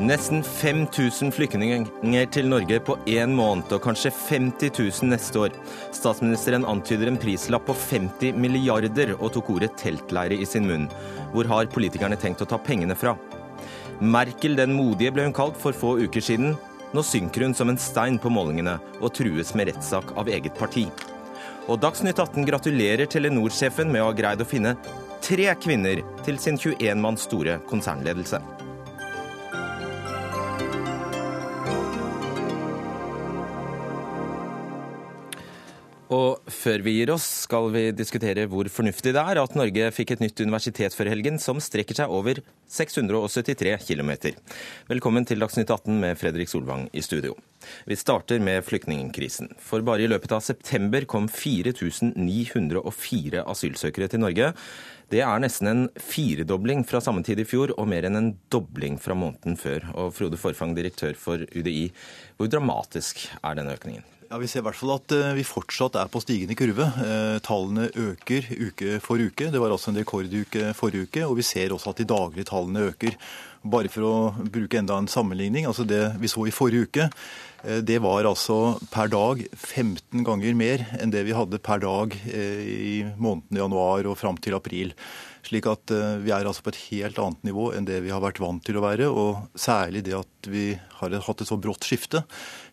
Nesten 5000 flyktninger til Norge på én måned, og kanskje 50 000 neste år. Statsministeren antyder en prislapp på 50 milliarder, og tok ordet teltleire i sin munn. Hvor har politikerne tenkt å ta pengene fra? Merkel den modige ble hun kalt for få uker siden. Nå synker hun som en stein på målingene, og trues med rettssak av eget parti. Og Dagsnytt 18 gratulerer Telenor-sjefen med å ha greid å finne tre kvinner til sin 21 manns store konsernledelse. Og før vi gir oss, skal vi diskutere hvor fornuftig det er at Norge fikk et nytt universitet før helgen, som strekker seg over 673 km. Velkommen til Dagsnytt 18 med Fredrik Solvang i studio. Vi starter med flyktningkrisen. For bare i løpet av september kom 4904 asylsøkere til Norge. Det er nesten en firedobling fra samme tid i fjor, og mer enn en dobling fra måneden før. Og Frode Forfang, direktør for UDI, hvor dramatisk er denne økningen? Ja, Vi ser i hvert fall at eh, vi fortsatt er på stigende kurve. Eh, tallene øker uke for uke. Det var altså en rekorduke forrige uke, og vi ser også at de daglige tallene øker. Bare for å bruke enda en sammenligning. altså Det vi så i forrige uke, eh, det var altså per dag 15 ganger mer enn det vi hadde per dag i måneden januar og fram til april. Slik at vi er altså på et helt annet nivå enn det vi har vært vant til å være. Og særlig det at vi har hatt et så brått skifte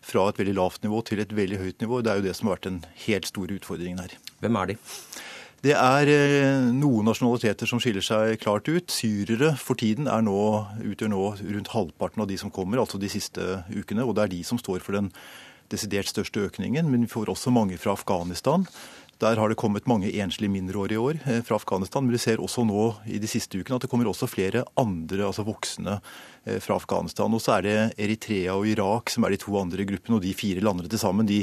fra et veldig lavt nivå til et veldig høyt nivå. Det er jo det som har vært den helt store utfordringen her. Hvem er de? Det er eh, noen nasjonaliteter som skiller seg klart ut. Syrere for tiden nå, utgjør nå rundt halvparten av de som kommer, altså de siste ukene. Og det er de som står for den desidert største økningen. Men vi får også mange fra Afghanistan. Der har det kommet mange enslige mindreårige i år eh, fra Afghanistan. Men vi ser også nå i de siste ukene at det kommer også flere andre, altså voksne, eh, fra Afghanistan. Og så er det Eritrea og Irak som er de to andre gruppene. Og de fire landene til sammen de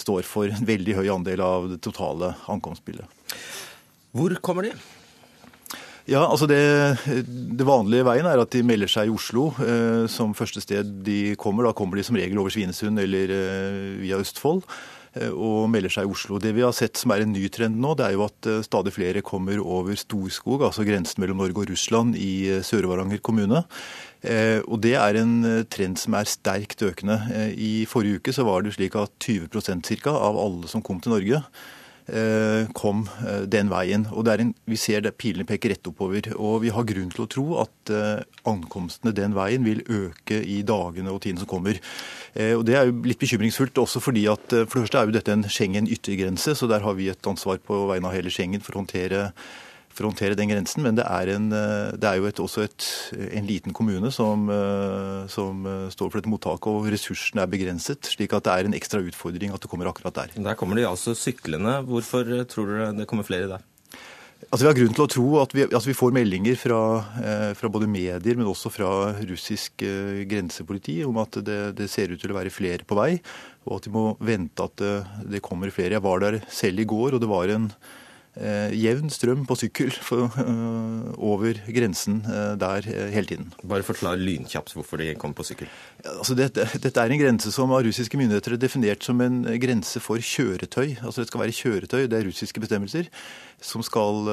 står for en veldig høy andel av det totale ankomstbildet. Hvor kommer de? Ja, altså det, det, vanlige veien er at de melder seg i Oslo eh, som første sted de kommer. Da kommer de som regel over Svinesund eller eh, via Østfold. Eh, og melder seg i Oslo. Det vi har sett som er en ny trend nå, det er jo at eh, stadig flere kommer over Storskog, altså grensen mellom Norge og Russland, i eh, Sør-Varanger kommune. Og Det er en trend som er sterkt økende. I forrige uke så var det slik at 20% cirka, av alle som kom til Norge, kom eh, den veien. Og en, Vi ser det pilene peker rett oppover. og Vi har grunn til å tro at eh, ankomstene den veien vil øke i dagene og tiden som kommer. Og Det er jo litt bekymringsfullt også fordi at for det første er jo dette en Schengen yttergrense, så der har vi et ansvar på vegne av hele Schengen for å håndtere for å håndtere den grensen. Men det er, en, eh, det er jo et, også et, en liten kommune som, eh, som, eh, står for dette mottaket, og ressursene er begrenset. Slik at det er en ekstra utfordring at det kommer akkurat der. Der kommer de altså syklende. Hvorfor tror dere det kommer flere der? Altså, vi har grunn til å tro at vi, altså, vi får meldinger fra, eh, fra, både medier, men også fra russisk eh, grensepoliti om at det, det, ser ut til å være flere på vei, og at de må vente at det, det kommer flere. Jeg var der selv i går, og det var en, jevn strøm på sykkel for, eh, over grensen eh, der eh, hele tiden. Bare forklar lynkjapt hvorfor de kom på sykkel. Altså dette, dette, er en grense som av russiske myndigheter er definert som en grense for kjøretøy. Altså Det skal være kjøretøy, det er russiske bestemmelser, som skal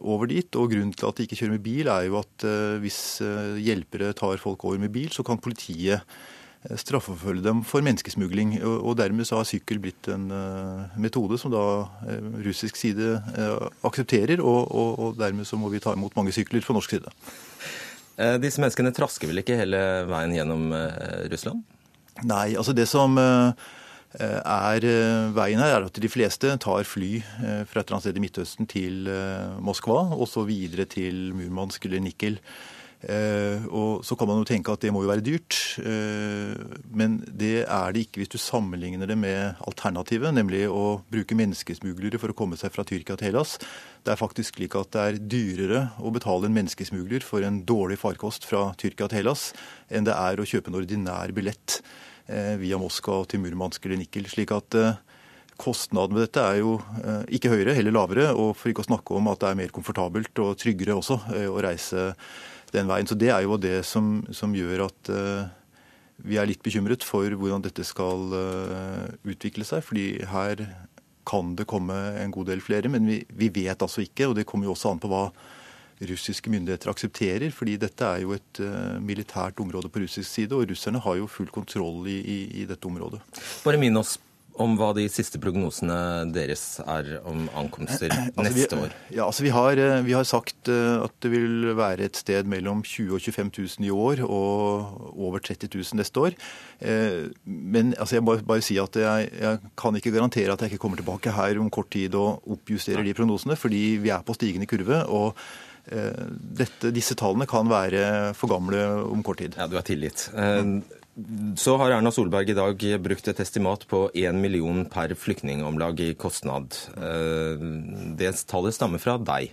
over dit. Og Grunnen til at de ikke kjører med bil, er jo at hvis hjelpere tar folk over med bil, så kan politiet Eh, straffeforfølge dem for menneskesmugling. Og dermed så har sykkel blitt en eh, metode som da eh, russisk side aksepterer, og, og, og dermed så må vi ta imot mange sykler fra norsk side. Disse menneskene trasker vel ikke hele veien gjennom Russland? Nei, altså det som er veien her, er at de fleste tar fly fra et eller annet sted i Midtøsten til Moskva, og så videre til Murmansk eller Nikel. Eh, og Så kan man jo tenke at det må jo være dyrt, eh, men det er det ikke hvis du sammenligner det med alternativet, nemlig å bruke menneskesmuglere for å komme seg fra Tyrkia til Hellas. Det er faktisk slik at det er dyrere å betale en menneskesmugler for en dårlig farkost fra Tyrkia til Hellas, enn det er å kjøpe en ordinær billett eh, via Moskva til Murmansk eller Nikel. slik at Kostnaden ved dette er jo ikke høyere, heller lavere. Og for ikke å snakke om at det er mer komfortabelt og tryggere også å reise den veien. Så Det er jo det som, som gjør at uh, vi er litt bekymret for hvordan dette skal uh, utvikle seg. fordi her kan det komme en god del flere, men vi, vi, vet altså ikke. Og det kommer jo også an på hva russiske myndigheter aksepterer. fordi dette er jo et uh, militært område på russisk side, og russerne har jo full kontroll i, i, i dette området. Bare minn oss om hva de siste prognosene deres er om ankomster altså, neste år? Ja, altså vi har, eh, vi har, sagt eh, at det vil være et sted mellom 20 og 25 000 i år og over 30 000 neste år. Eh, men altså, jeg må bare si at jeg, jeg, kan ikke garantere at jeg ikke kommer tilbake her om kort tid og oppjusterer de prognosene, fordi vi er på stigende kurve. og dette, disse tallene kan være for gamle om kort tid. Ja, Du er tilgitt. Så har Erna Solberg i dag brukt et estimat på 1 million per flyktningomlag i kostnad. Eh, det tallet stammer fra deg?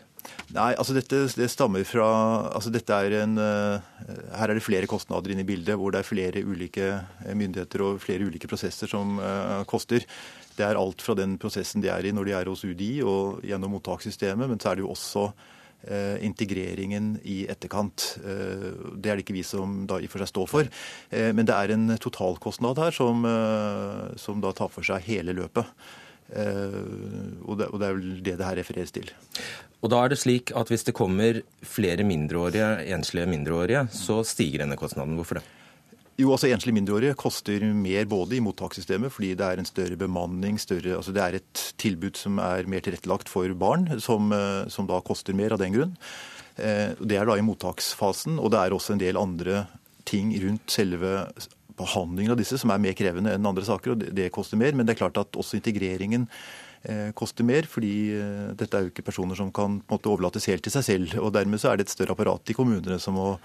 Nei, altså dette det stammer fra altså dette er en, eh, Her er det flere kostnader inne i bildet, hvor det er flere ulike eh, myndigheter og flere ulike prosesser som koster. Det er alt fra den prosessen de er i når de er hos UDI og gjennom mottakssystemet, men så er det jo også integreringen i etterkant. Eh, det er det ikke vi som da i og for seg står for. Eh, men det er en totalkostnad her som, som da tar for seg hele løpet. Og det, og det er vel det det her refereres til. Og da er det slik at hvis det kommer flere mindreårige, enslige mindreårige, så stiger denne kostnaden. Hvorfor det? Jo, altså Enslige mindreårige koster mer både i mottakssystemet fordi det er en større bemanning, større, altså det er et tilbud som er mer tilrettelagt for barn, som, eh, som da koster mer av den grunn. Eh, det er da i mottaksfasen, og det er også en del andre ting rundt selve behandlingen av disse som er mer krevende enn andre saker, og det koster mer. Men det er klart at også integreringen eh, koster mer, fordi dette er jo ikke personer som kan på en måte overlates helt til seg selv. og Dermed så er det et større apparat i kommunene som må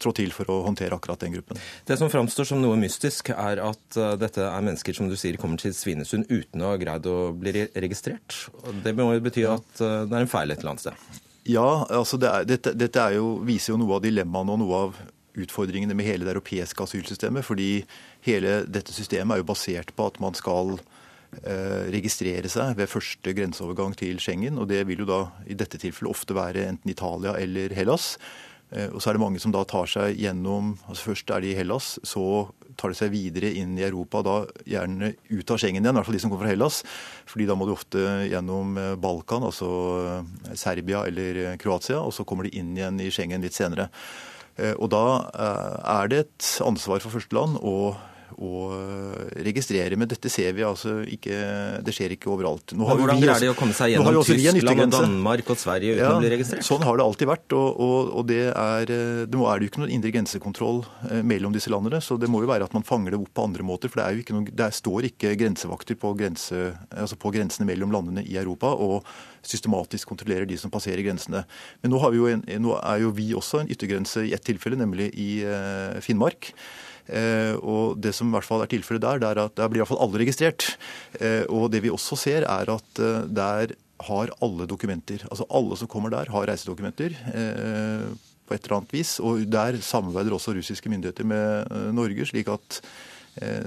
trå til for å håndtere akkurat den gruppen. Det som framstår som noe mystisk, er at eh, dette er mennesker som du sier kommer til Svinesund uten å ha greid å bli registrert. Det må jo bety at eh, det er en feil et eller annet sted? Ja, altså det er, dette, dette jo, viser jo noe av dilemmaene og noe av utfordringene med hele det europeiske asylsystemet. Fordi hele dette systemet er jo basert på at man skal registrere seg ved første grenseovergang til Schengen. og Det vil jo da i dette tilfellet ofte være enten Italia eller Hellas. Eh, og så er det mange som da tar seg gjennom altså Først er de i Hellas, så tar de seg videre inn i Europa, da gjerne ut av Schengen igjen, i hvert fall de som kommer fra Hellas. fordi da må de ofte gjennom eh, Balkan, altså eh, Serbia eller Kroatia, og så kommer de inn igjen i Schengen litt senere. Og da er det et ansvar for første land å å registrere. Men dette ser vi altså ikke Det skjer ikke overalt. Nå har Hvordan greier de å komme seg gjennom Tyskland og Danmark og Sverige uten ja, å bli registrert? Sånn har det alltid vært. Og, og, og det er, det må, er det jo ikke noen indre grensekontroll eh, mellom disse landene. Så det må jo være at man fanger det opp på andre måter. For det, er jo ikke noen, det står ikke grensevakter på, grense, altså på grensene mellom landene i Europa. og systematisk kontrollerer de som passerer grensene. Men nå, en, nå er jo vi også en yttergrense i ett tilfelle, nemlig i eh, Finnmark. Eh, og Det som i hvert fall er tilfellet der, det er at der blir i hvert fall alle registrert. Eh, og Det vi også ser, er at eh, der har alle dokumenter. Altså Alle som kommer der, har reisedokumenter på et eller annet vis. Og der samarbeider også russiske myndigheter med Norge, slik at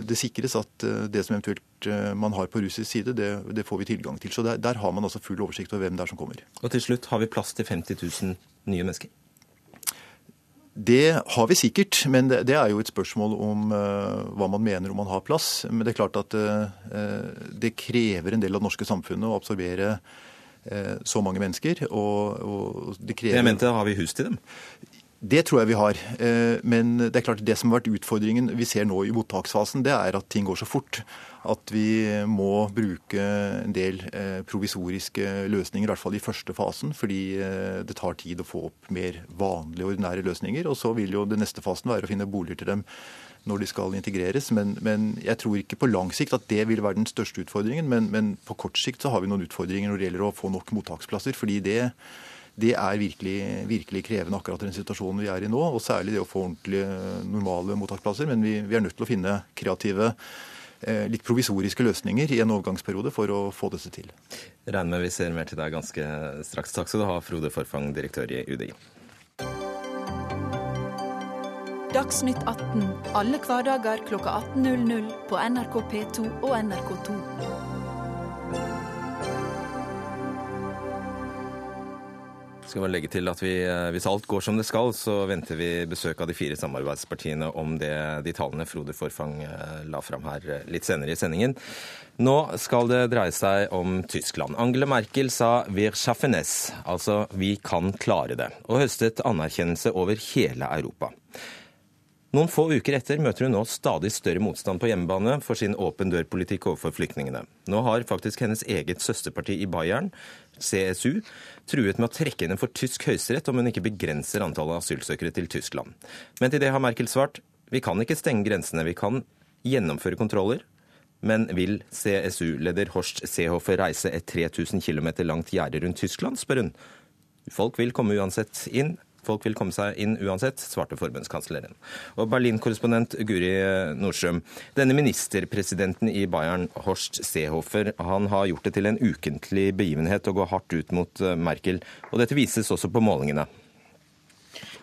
det sikres at det som eventuelt man har på russisk side, det, det får vi tilgang til. Så der, der, har man altså full oversikt over hvem det er som kommer. Og til slutt, har vi plass til 50 000 nye mennesker? Det har vi sikkert, men det, er jo et spørsmål om uh, hva man mener om man har plass. Men det er klart at uh, det krever en del av det norske samfunnet å absorbere så mange mennesker. Og, og det krever... Jeg mente, har vi hus til dem? Det tror jeg vi har. Men det er klart det som har vært utfordringen vi ser nå i mottaksfasen, det er at ting går så fort at vi må bruke en del eh, provisoriske løsninger, i hvert fall i første fasen, fordi eh, det tar tid å få opp mer vanlige, ordinære løsninger. Og så vil jo den neste fasen være å finne boliger til dem når de skal integreres. Men, men jeg tror ikke på lang sikt at det vil være den største utfordringen. Men, men, på kort sikt så har vi noen utfordringer når det gjelder å få nok mottaksplasser. fordi det det er virkelig, virkelig, krevende akkurat den situasjonen vi er i nå. Og særlig det å få ordentlige, normale mottaksplasser. Men vi, vi er nødt til å finne kreative litt provisoriske løsninger i en overgangsperiode for å få dette til. Regner med vi ser mer til deg ganske straks. Takk skal du ha, Frode Forfang, direktør i UDI. Dagsnytt 18 alle hverdager kl 18.00 på NRK P2 og NRK2. Skal bare legge til at vi, eh, Hvis alt går som det skal, så venter vi besøk av de fire samarbeidspartiene om det, de tallene Frode Forfang eh, la fram her eh, litt senere i sendingen. Nå skal det dreie seg om Tyskland. Angela Merkel sa 'wir schaffen es', altså 'vi kan klare det', og høstet anerkjennelse over hele Europa. Noen få uker etter møter hun nå stadig større motstand på hjemmebane for sin åpen dør-politikk overfor flyktningene. Nå har faktisk hennes eget søsterparti i Bayern, CSU, truet med å trekke henne for tysk høyesterett om hun ikke begrenser antallet asylsøkere til Tyskland. Men til det har Merkel svart vi kan ikke stenge grensene, vi kan gjennomføre kontroller. Men vil CSU-leder Horst Seehofer reise et 3000 km langt gjerde rundt Tyskland, spør hun. Folk vil komme uansett inn, Folk vil komme seg inn uansett, svarte forbundskansleren. Og Berlin-korrespondent Guri Nordstrøm. Denne ministerpresidenten i Bayern, Horst Seehofer, han har gjort det til en ukentlig begivenhet å gå hardt ut mot eh, Merkel. Og dette vises også på målingene.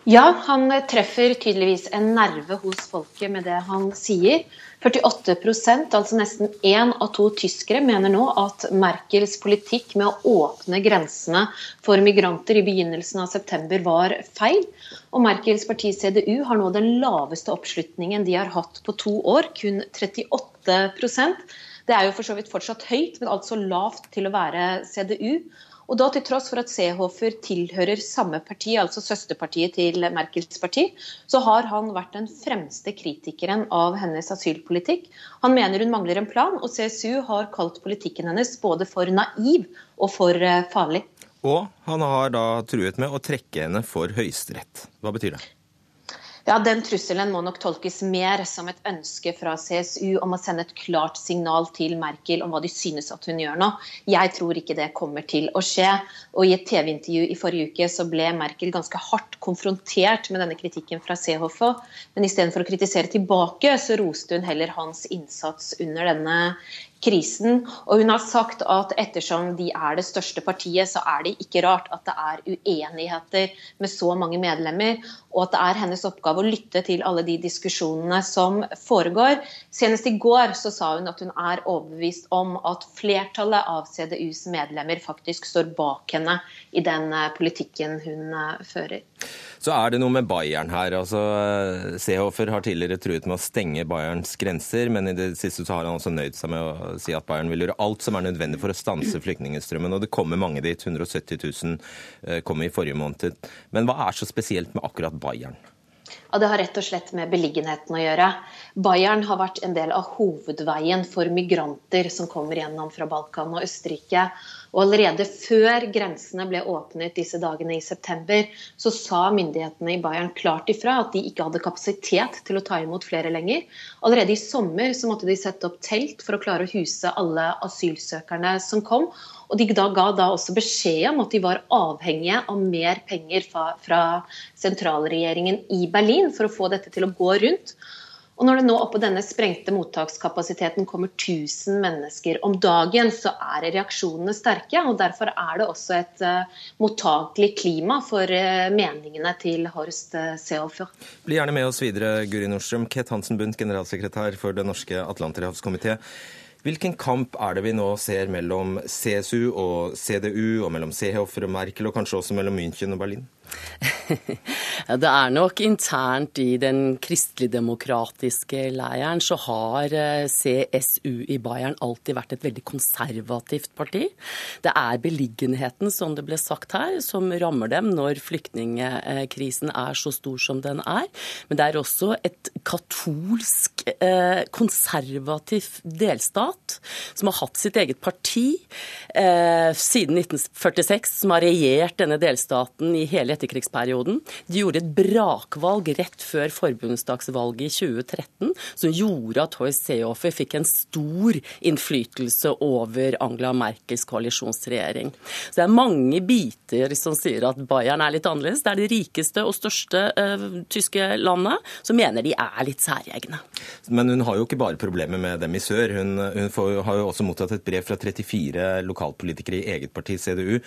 Ja, han treffer tydeligvis en nerve hos folket med det han sier. 48% altså nesten én av to tyskere, mener nå at Merkels politikk med å åpne grensene for migranter i begynnelsen av september var feil. Og Merkels parti CDU har nå den laveste oppslutningen de har hatt på to år, kun 38% Det er jo for så vidt fortsatt høyt, men altså lavt til å være CDU. Og da til tross for at Seehofer tilhører samme parti, altså søsterpartiet til Merkels parti, så har han vært den fremste kritikeren av hennes asylpolitikk. Han mener hun mangler en plan, og CSU har kalt politikken hennes både for naiv og for eh, farlig. Og han har da truet med å trekke henne for Høyesterett. Hva betyr det? Ja, Den trusselen må nok tolkes mer som et ønske fra CSU om å sende et klart signal til Merkel om hva de synes at hun gjør nå. Jeg tror ikke det kommer til å skje. Og I et TV-intervju i forrige uke så ble Merkel ganske hardt konfrontert med denne kritikken fra Seehofer. Men istedenfor å kritisere tilbake, så roste hun heller hans innsats under denne krisen. Og hun har sagt at ettersom de er det største partiet, så er det ikke rart at det er uenigheter med så mange medlemmer, og at det er hennes oppgave å lytte til alle de diskusjonene som foregår. Senest i går så sa hun at hun er overbevist om at flertallet av CDUs medlemmer faktisk står bak henne i den eh, politikken hun eh, fører. Så er det noe med Bayern her. altså Seehofer har tidligere truet med å stenge Bayerns grenser, men i det siste så har han også nøyd seg med å si at Bayern vil gjøre alt som er nødvendig for å stanse flyktningstrømmen. Og det kommer mange dit. 170 000 eh, kom i forrige måned. Men hva er så spesielt med akkurat Bayern? Ja, Det har rett og slett med beliggenheten å gjøre. Bayern har vært en del av hovedveien for migranter som kommer gjennom fra Balkan og Østerrike. Og Allerede før grensene ble åpnet disse dagene i september, så sa myndighetene i Bayern klart ifra at de ikke hadde kapasitet til å ta imot flere lenger. Allerede i sommer så måtte de sette opp telt for å klare å huse alle asylsøkerne som kom. Og de da ga da også beskjed om at de var avhengige av mer penger fra, fra sentralregjeringen i Berlin for å få dette til å gå rundt. Og når det nå oppå denne sprengte mottakskapasiteten kommer 1000 mennesker om dagen, så er reaksjonene sterke. og Derfor er det også et uh, mottakelig klima for uh, meningene til Horst uh, Seehofer. Bli gjerne med oss videre, Guri Nordstrøm. Ket Hansen Bundt, generalsekretær for Det norske Atlanterhavskomité. Hvilken kamp er det vi nå ser mellom CSU og CDU, og mellom Seehofer og Merkel, og kanskje også mellom München og Berlin? det er nok internt i den kristeligdemokratiske leiren så har eh, CSU i Bayern alltid vært et veldig konservativt parti. Det er beliggenheten, som det ble sagt her, som rammer dem når flyktningkrisen er så stor som den er. Men det er også et katolsk, eh, konservativ delstat som har hatt sitt eget parti eh, siden 1946, som har regjert denne delstaten i hele etterkrigsperioden. De gjorde et brakvalg rett før forbundsdagsvalget i 2013 som gjorde at Horst Seehofer fikk en stor innflytelse over Angela Merkels koalisjonsregjering. Så det er mange biter som sier at Bayern er litt annerledes. Det er det rikeste og største uh, tyske landet som mener de er litt særegne. Men hun har jo ikke bare problemer med dem i sør. Hun, hun får, har jo også mottatt et brev fra 34 lokalpolitikere i eget parti, CDU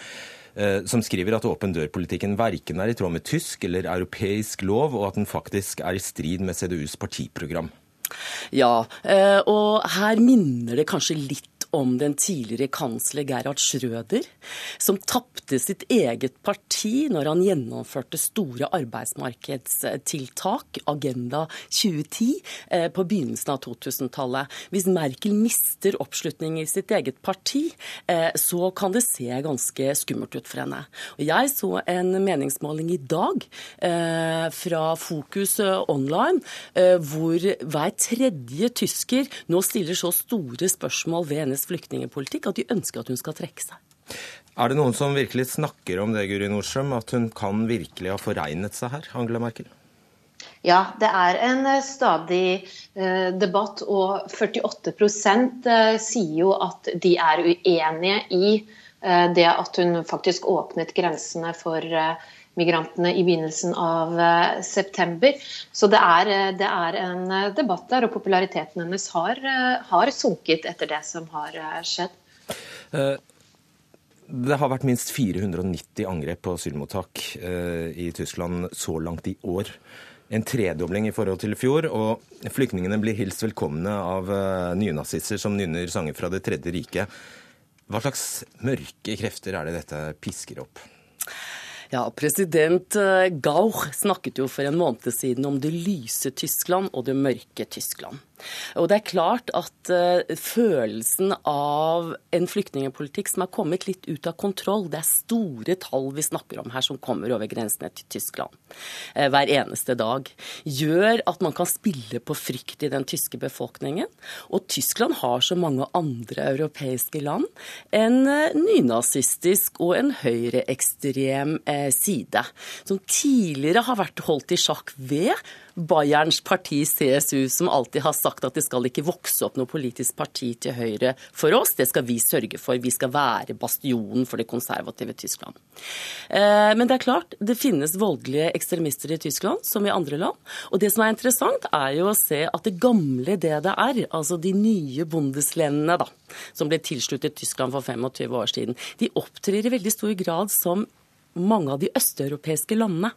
som skriver at åpen dør-politikken verken er i tråd med tysk eller europeisk lov, og at den faktisk er i strid med CDUs partiprogram. Ja, eh, og her minner det kanskje litt om den tidligere kansler Gerhard Schrøder, som tapte sitt eget parti når han gjennomførte store arbeidsmarkedstiltak, Agenda 2010, eh, på begynnelsen av 2000-tallet. Hvis Merkel mister oppslutning i sitt eget parti, eh, så kan det se ganske skummelt ut for henne. Jeg så en meningsmåling i dag eh, fra Fokus online, hvor hver tredje tysker nå stiller så store spørsmål ved hennes flyktningepolitikk at de ønsker at hun skal trekke seg. Er det noen som virkelig snakker om det, Guri Nordstrøm, at hun kan virkelig ha foregnet seg her, Angela Merkel? Ja, det er en eh, stadig eh, debatt, og 48 eh, sier jo at de er uenige i det at hun faktisk åpnet grensene for migrantene i begynnelsen av eh, september. Så det er, eh, det er, en eh, debatt der, og populariteten hennes har, har sunket etter det som har skjedd. Det har vært minst 490 angrep på asylmottak i Tyskland så langt i år. En tredobling i forhold til i fjor, og flyktningene blir hilst velkomne av nynazister som nynner sanger fra Det tredje riket. Hva slags mørke krefter er det dette pisker opp? Ja, President eh, Gauch snakket jo for en måned siden om det lyse Tyskland og det mørke Tyskland. Og det er klart at uh, følelsen av en flyktningpolitikk som er kommet litt ut av kontroll, det er store tall vi snakker om her som kommer over grensene til Tyskland uh, hver eneste dag, gjør at man kan spille på frykt i den tyske befolkningen. Og Tyskland har så mange andre europeiske land en uh, nynazistisk og en høyreekstrem side, som tidligere har vært holdt i sjakk ved Bayerns parti CSU, som alltid har sagt at det skal ikke vokse opp noe politisk parti til høyre for oss. Det skal vi sørge for. Vi skal være bastionen for det konservative Tyskland. Eh, men det er klart, det finnes voldelige ekstremister i Tyskland, som i andre land. Og det som er interessant, er jo å se at det gamle DDR, altså de nye bondeslandene, da, som ble tilsluttet Tyskland for 25 år siden, de opptrer i veldig stor grad som mange av de østeuropeiske landene.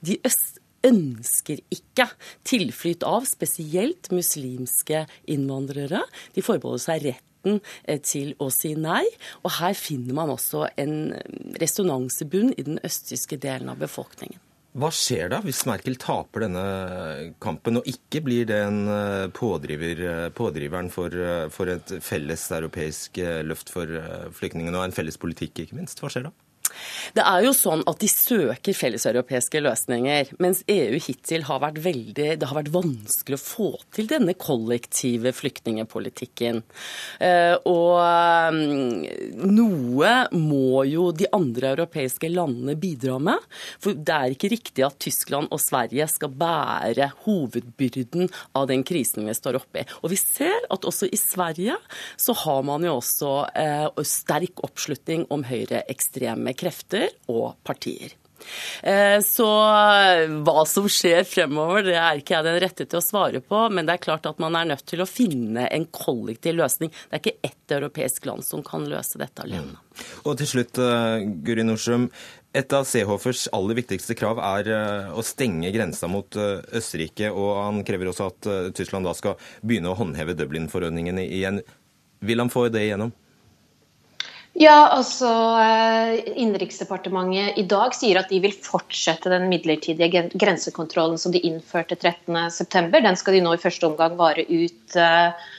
De øst ønsker ikke tilflytt av spesielt muslimske innvandrere. De forbeholder seg retten eh, til å si nei. Og her finner man også en resonansebunn i den østtyske delen av befolkningen. Hva skjer da hvis Merkel taper denne kampen og ikke blir den eh, pådriver, eh, pådriveren for, for et felles europeisk løft for flyktningene og en felles politikk, ikke minst? Hva skjer da? Det er jo sånn at de søker felleseuropeiske løsninger, mens EU hittil har vært veldig Det har vært vanskelig å få til denne kollektive flyktningepolitikken. Eh, og mm, noe må jo de andre europeiske landene bidra med. For det er ikke riktig at Tyskland og Sverige skal bære hovedbyrden av den krisen vi står oppe i. Og vi ser at også i Sverige så har man jo også eh, sterk oppslutning om høyreekstreme krefter og partier. Eh, så hva som skjer fremover, det er ikke jeg den rette til å svare på. Men det er klart at man er nødt til å finne en kollektiv løsning. Det er ikke ett europeisk land som kan løse dette alene. Mm. Og til slutt, eh, Guri Norsum. Et av Seehofers aller viktigste krav er eh, å stenge grensa mot Østerrike. Og han krever også at Tyskland da skal begynne å håndheve Dublin-forordningen igjen. Vil han få det igjennom? Ja, altså eh, Innenriksdepartementet i dag sier at de vil fortsette den midlertidige grensekontrollen som de innførte 13.9. Den skal de nå i første omgang vare ut uh,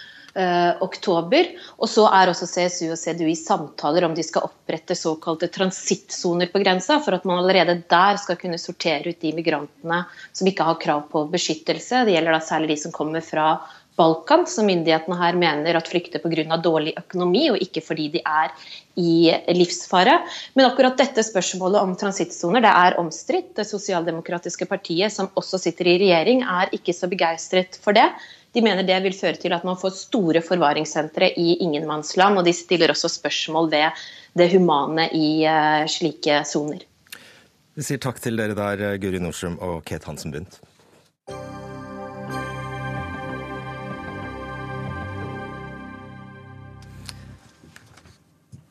oktober. Og så er også CSU og CDU i samtaler om de skal opprette såkalte transittsoner på grensa, for at man allerede der skal kunne sortere ut de migrantene som ikke har krav på beskyttelse. Det gjelder da særlig de som kommer fra Balkan, som myndighetene her mener at flykter pga. dårlig økonomi, og ikke fordi de er i livsfare. Men akkurat dette spørsmålet om transittsoner det er omstridt. Det sosialdemokratiske partiet, som også sitter i regjering, er ikke så begeistret for det. De mener det vil føre til at man får store forvaringssentre i ingenmannsland, og de stiller også spørsmål ved det humane i uh, slike soner. Vi sier takk til dere der, Guri Nordstrøm og Kate Hansen Bundt.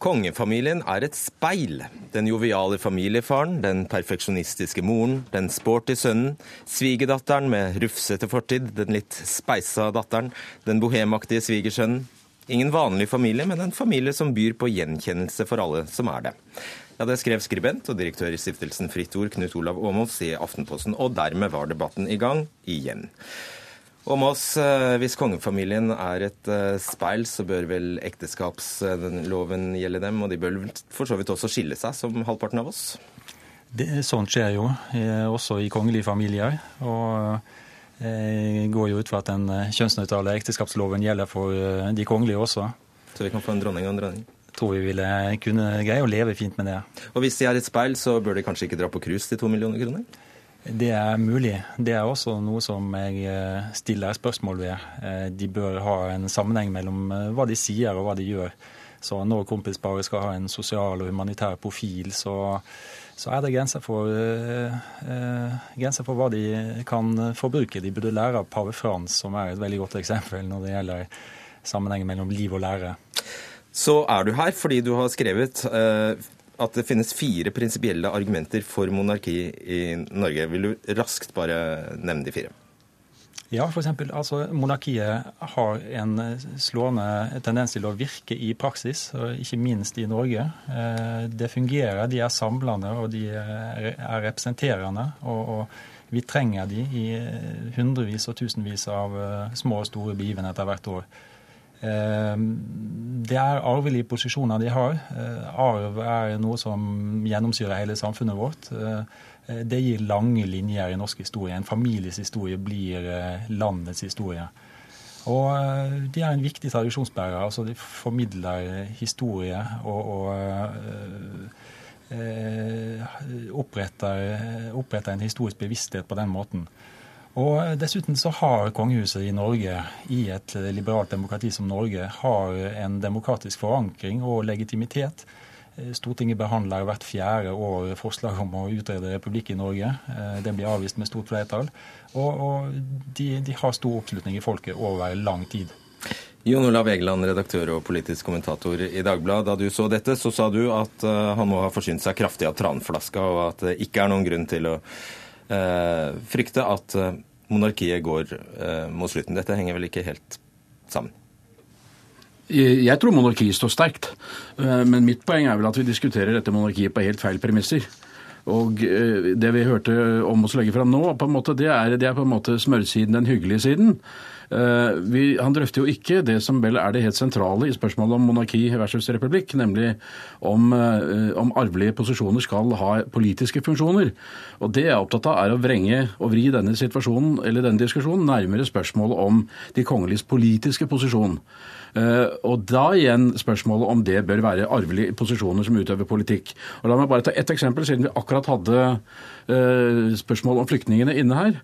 Kongefamilien er et speil. Den joviale familiefaren, den perfeksjonistiske moren, den sporty sønnen, svigerdatteren med rufsete fortid, den litt speisa datteren, den bohemaktige svigersønnen. Ingen vanlig familie, men en familie som byr på gjenkjennelse for alle som er det. Ja, Det skrev skribent og direktør i stiftelsen Fritt Ord, Knut Olav Aamodt, i Aftenposten. Og dermed var debatten i gang igjen. Åmås, oss, hvis kongefamilien er et eh, speil, så bør vel ekteskapsloven gjelde dem, og de bør for så vidt også skille seg, som halvparten av oss? Det, sånt skjer jo, eh, også i kongelige familier. og jeg går jo ut fra at den kjønnsnøytrale ekteskapsloven gjelder for de kongelige også. Så vi kan få en dronning og en dronning? Tror vi ville kunne greie å leve fint med det. Og hvis de er et speil, så bør de kanskje ikke dra på cruise til to millioner kroner? Det er mulig. Det er også noe som jeg eh, stiller spørsmål ved. Eh, de bør ha en sammenheng mellom eh, hva de sier og hva de gjør. Så når kompisparet skal ha en sosial og humanitær profil, så, så er det grenser for, eh, grenser for, hva de kan forbruke. De burde lære av pave Frans, som er et veldig godt eksempel når det gjelder sammenhengen mellom liv og lære. Så er du her fordi du har skrevet uh, at det finnes fire prinsipielle argumenter for monarki i Norge. Vil du raskt bare nevne de fire? Ja, f.eks. Altså, monarkiet har en slående tendens til å virke i praksis, ikke minst i Norge. Eh, det fungerer, de er samlende og de er representerende. og, og vi trenger de i hundrevis og tusenvis av eh, små og store begivenheter hvert år. Eh, det er arvelige posisjoner de har. Arv er noe som gjennomsyrer hele samfunnet vårt. Eh, det gir lange linjer i norsk historie. En families historie blir eh, landets historie. Og eh, de er en viktig tradisjonsbærer. altså De formidler historie og, og oppretter, oppretter, en historisk bevissthet på den måten. Og Dessuten så har kongehuset i Norge, i et liberalt demokrati som Norge, har en demokratisk forankring og legitimitet Eh, Stortinget behandler hvert fjerde år forslag om å utrede republikk i Norge. Den det blir avvist med stort flertall. Og, og de, de, har stor oppslutning i folket over lang tid. Jon Olav Egeland, redaktør og politisk kommentator i Dagbladet. Da du så dette, så sa du at uh, han må ha forsynt seg kraftig av tranflaska, og at det ikke er noen grunn til å frykte at monarkiet går mot slutten. Dette henger vel ikke helt sammen? Jeg tror monarkiet står sterkt. Eh, men mitt poeng er vel at vi diskuterer dette monarkiet på helt feil premisser. Og eh, det vi hørte om oss legge fram nå, måte, det, er, det er på en måte smørsiden, den hyggelige siden. Eh, vi, han drøfter jo ikke det som vel er det helt sentrale i spørsmålet om monarki versus republikk, nemlig om, om arvelige posisjoner skal ha politiske funksjoner. Og Det jeg er opptatt av, er å vrenge og vri denne situasjonen, eller denne diskusjonen nærmere spørsmålet om de kongeliges politiske posisjon. Eh, og da igjen spørsmålet om det bør være arvelige posisjoner som utøver politikk. Og La meg bare ta ett eksempel, siden vi akkurat hadde eh, spørsmål om flyktningene inne her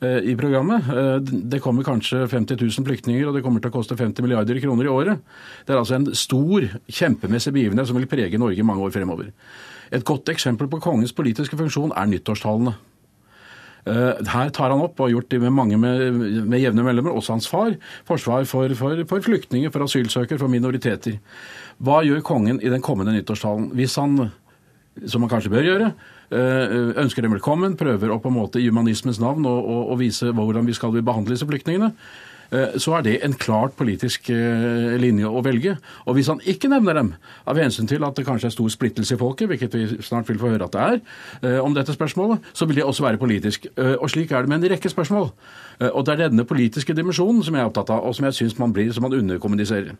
eh, i programmet. Det kommer kanskje 50 000 flyktninger, og det kommer til å koste 50 milliarder kroner i året. Det er altså en stor, kjempemessig begivenhet som vil prege Norge mange år fremover. Et godt eksempel på kongens politiske funksjon er nyttårstalene. Eh, her tar han opp, og har gjort det med mange med, med jevne mellomrom, også hans far, forsvar for, for, for flyktninger, for asylsøkere, for minoriteter. Hva gjør kongen i den kommende nyttårstalen? Hvis han, som han kanskje bør gjøre, eh, ønsker dem velkommen, prøver å på en måte i humanismens navn å vise hvordan vi skal behandle disse flyktningene, så er det en klart politisk eh, linje å velge. Og hvis han ikke nevner dem, av hensyn til at det kanskje er stor splittelse i folket, hvilket vi snart vil få høre at det er, eh, om dette spørsmålet, så vil det også være politisk. Og slik er det med en rekke spørsmål. Og det er denne politiske dimensjonen som jeg er opptatt av, og som jeg syns man blir som man underkommuniserer.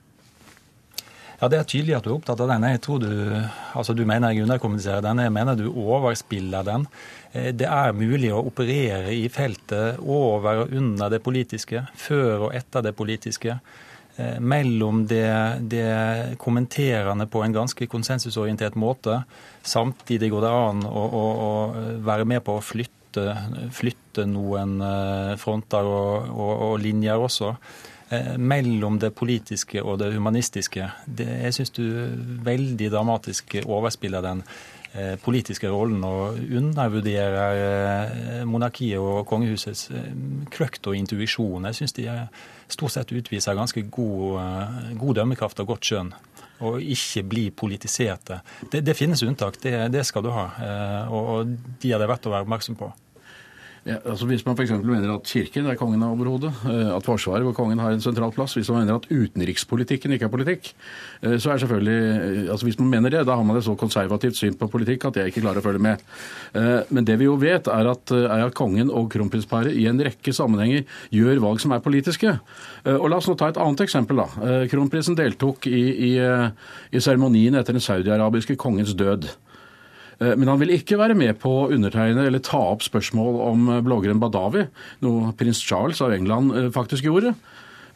Ja, Det er tydelig at du er opptatt av den. Jeg tror du, altså du mener jeg underkommuniserer den. Jeg mener du overspiller den. Eh, det er mulig å operere i feltet over og under det politiske, før og etter det politiske. Eh, mellom det, det kommenterende på en ganske konsensusorientert måte. Samtidig går det an å, å, å være med på å flytte, flytte noen eh, fronter og, og, og linjer også. Mellom det politiske og det humanistiske. Det, jeg syns du veldig dramatisk overspiller den politiske rollen og undervurderer eh, monarkiet og kongehusets kløkt og intuisjon. Jeg syns de stort sett utviser ganske god, god dømmekraft og godt skjønn og ikke bli politiserte. Det, det finnes unntak, det, det, skal du ha. Og de er det verdt å være oppmerksom på. Ja, altså Hvis man f.eks. mener at Kirken er kongen over hodet, eh, at Forsvaret hvor kongen har en sentral plass, hvis man mener at utenrikspolitikken ikke er politikk, eh, så er selvfølgelig eh, altså Hvis man mener det, da har man et så konservativt syn på politikk at jeg ikke klarer å følge med. Men det vi jo vet, er at, er at kongen og kronprinsparet i en rekke sammenhenger gjør valg som er politiske. Og La oss nå ta et annet eksempel. da. Kronprinsen deltok i seremonien etter den saudiarabiske kongens død. Eh, men han vil ikke være med på å undertegne eller ta opp spørsmål om bloggeren Badawi, noe prins Charles av England eh, faktisk gjorde.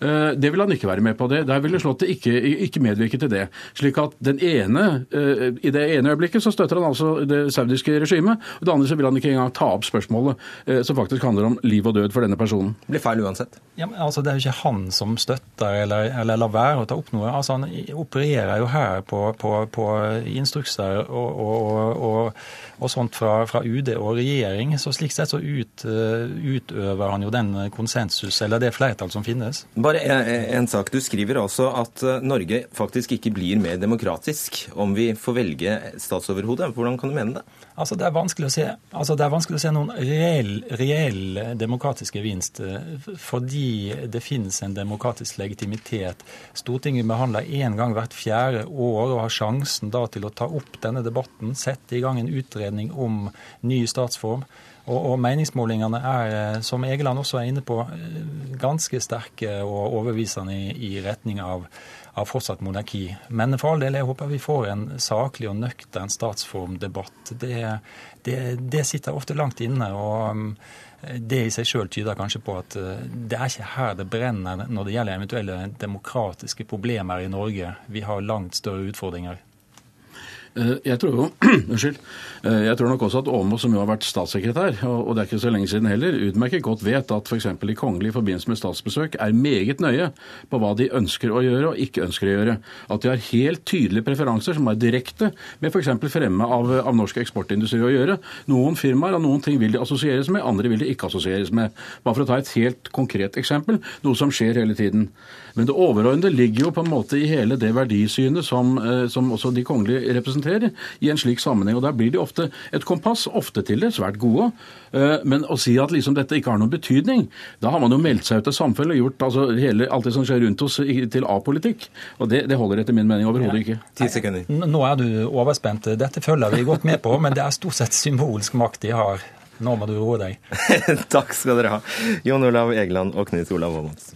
Eh, det vil han ikke være med på. det. Der ville Slottet ikke, ikke medvirke til det. Slik at den ene, eh, I det ene øyeblikket så støtter han altså det saudiske regimet, og det andre så vil han ikke engang ta opp spørsmålet eh, som faktisk handler om liv og død for denne personen. Det blir feil uansett. Ja, men altså Det er jo ikke han som støtter eller, eller lar være å ta opp noe. Altså Han opererer jo her på, på, på instrukser og, og, og, og sånt fra, fra, UD og regjering. Så slik sett så ut, utøver han jo den konsensus, eller det flertall som finnes. Bare en, en, sak. Du skriver altså at eh, Norge faktisk ikke blir mer demokratisk om vi får velge statsoverhode. Hvordan kan du mene det? Altså, det, er se, altså, det er vanskelig å se noen reell, reell demokratisk gevinst eh, fordi det finnes en demokratisk legitimitet. Stortinget behandler én gang hvert fjerde år og har sjansen da til å ta opp denne debatten, sette i gang en utredning om ny statsform. Og, og, meningsmålingene er, eh, som Egeland også er inne på, eh, ganske sterke og overbevisende i, i retning av, av, fortsatt monarki. Men for all del, jeg håper vi får en saklig og nøktern statsformdebatt. Det, det, det sitter ofte langt inne. og mm, det i seg sjøl tyder kanskje på at eh, det er ikke her det brenner når det gjelder eventuelle demokratiske problemer i Norge. Vi har langt større utfordringer. Eh, jeg tror jo, unnskyld, eh, jeg tror nok også at Åmo, som jo har vært statssekretær, og det er ikke så lenge siden heller, utmerket godt vet at f.eks. de kongelige i forbindelse med statsbesøk er meget nøye på hva de ønsker å gjøre og ikke ønsker å gjøre. At de har helt tydelige preferanser som er direkte med f.eks. fremme av, av norsk eksportindustri å gjøre. Noen firmaer og noen ting vil de assosieres med, andre vil de ikke assosieres med. Bare for å ta et helt konkret eksempel, noe som skjer hele tiden. Men det overordnede ligger jo på en måte i hele det verdisynet som, eh, som også de kongelige representerer i en slik sammenheng. Og Der blir de ofte et kompass, ofte til det svært gode. Eh, men å si at liksom dette ikke har noen betydning, da har man jo meldt seg ut av samfunnet og gjort altså, hele, alt det som skjer rundt oss til apolitikk. Og det, det, holder etter min mening overhodet ikke. Ti sekunder. Nå er du overspent. Dette følger vi godt med på, men det er stort sett symbolsk makt de har. Nå må du roe deg. Takk skal dere ha, Jon Olav Egeland og Knut Olav Aamodt.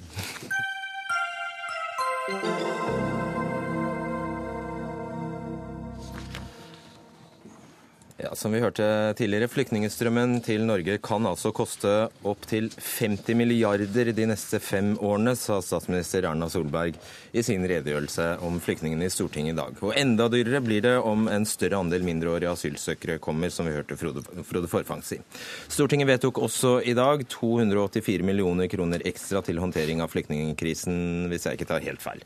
Ja, som vi hørte tidligere, Flyktningstrømmen til Norge kan altså koste opptil 50 milliarder de neste fem årene, sa statsminister Erna Solberg i sin redegjørelse om flyktningene i Stortinget i dag. Og enda dyrere blir det om en større andel mindreårige asylsøkere kommer, som vi hørte Frode, Frode Forfang si. Stortinget vedtok også i dag 284 millioner kroner ekstra til håndtering av flyktningkrisen, hvis jeg ikke tar helt feil.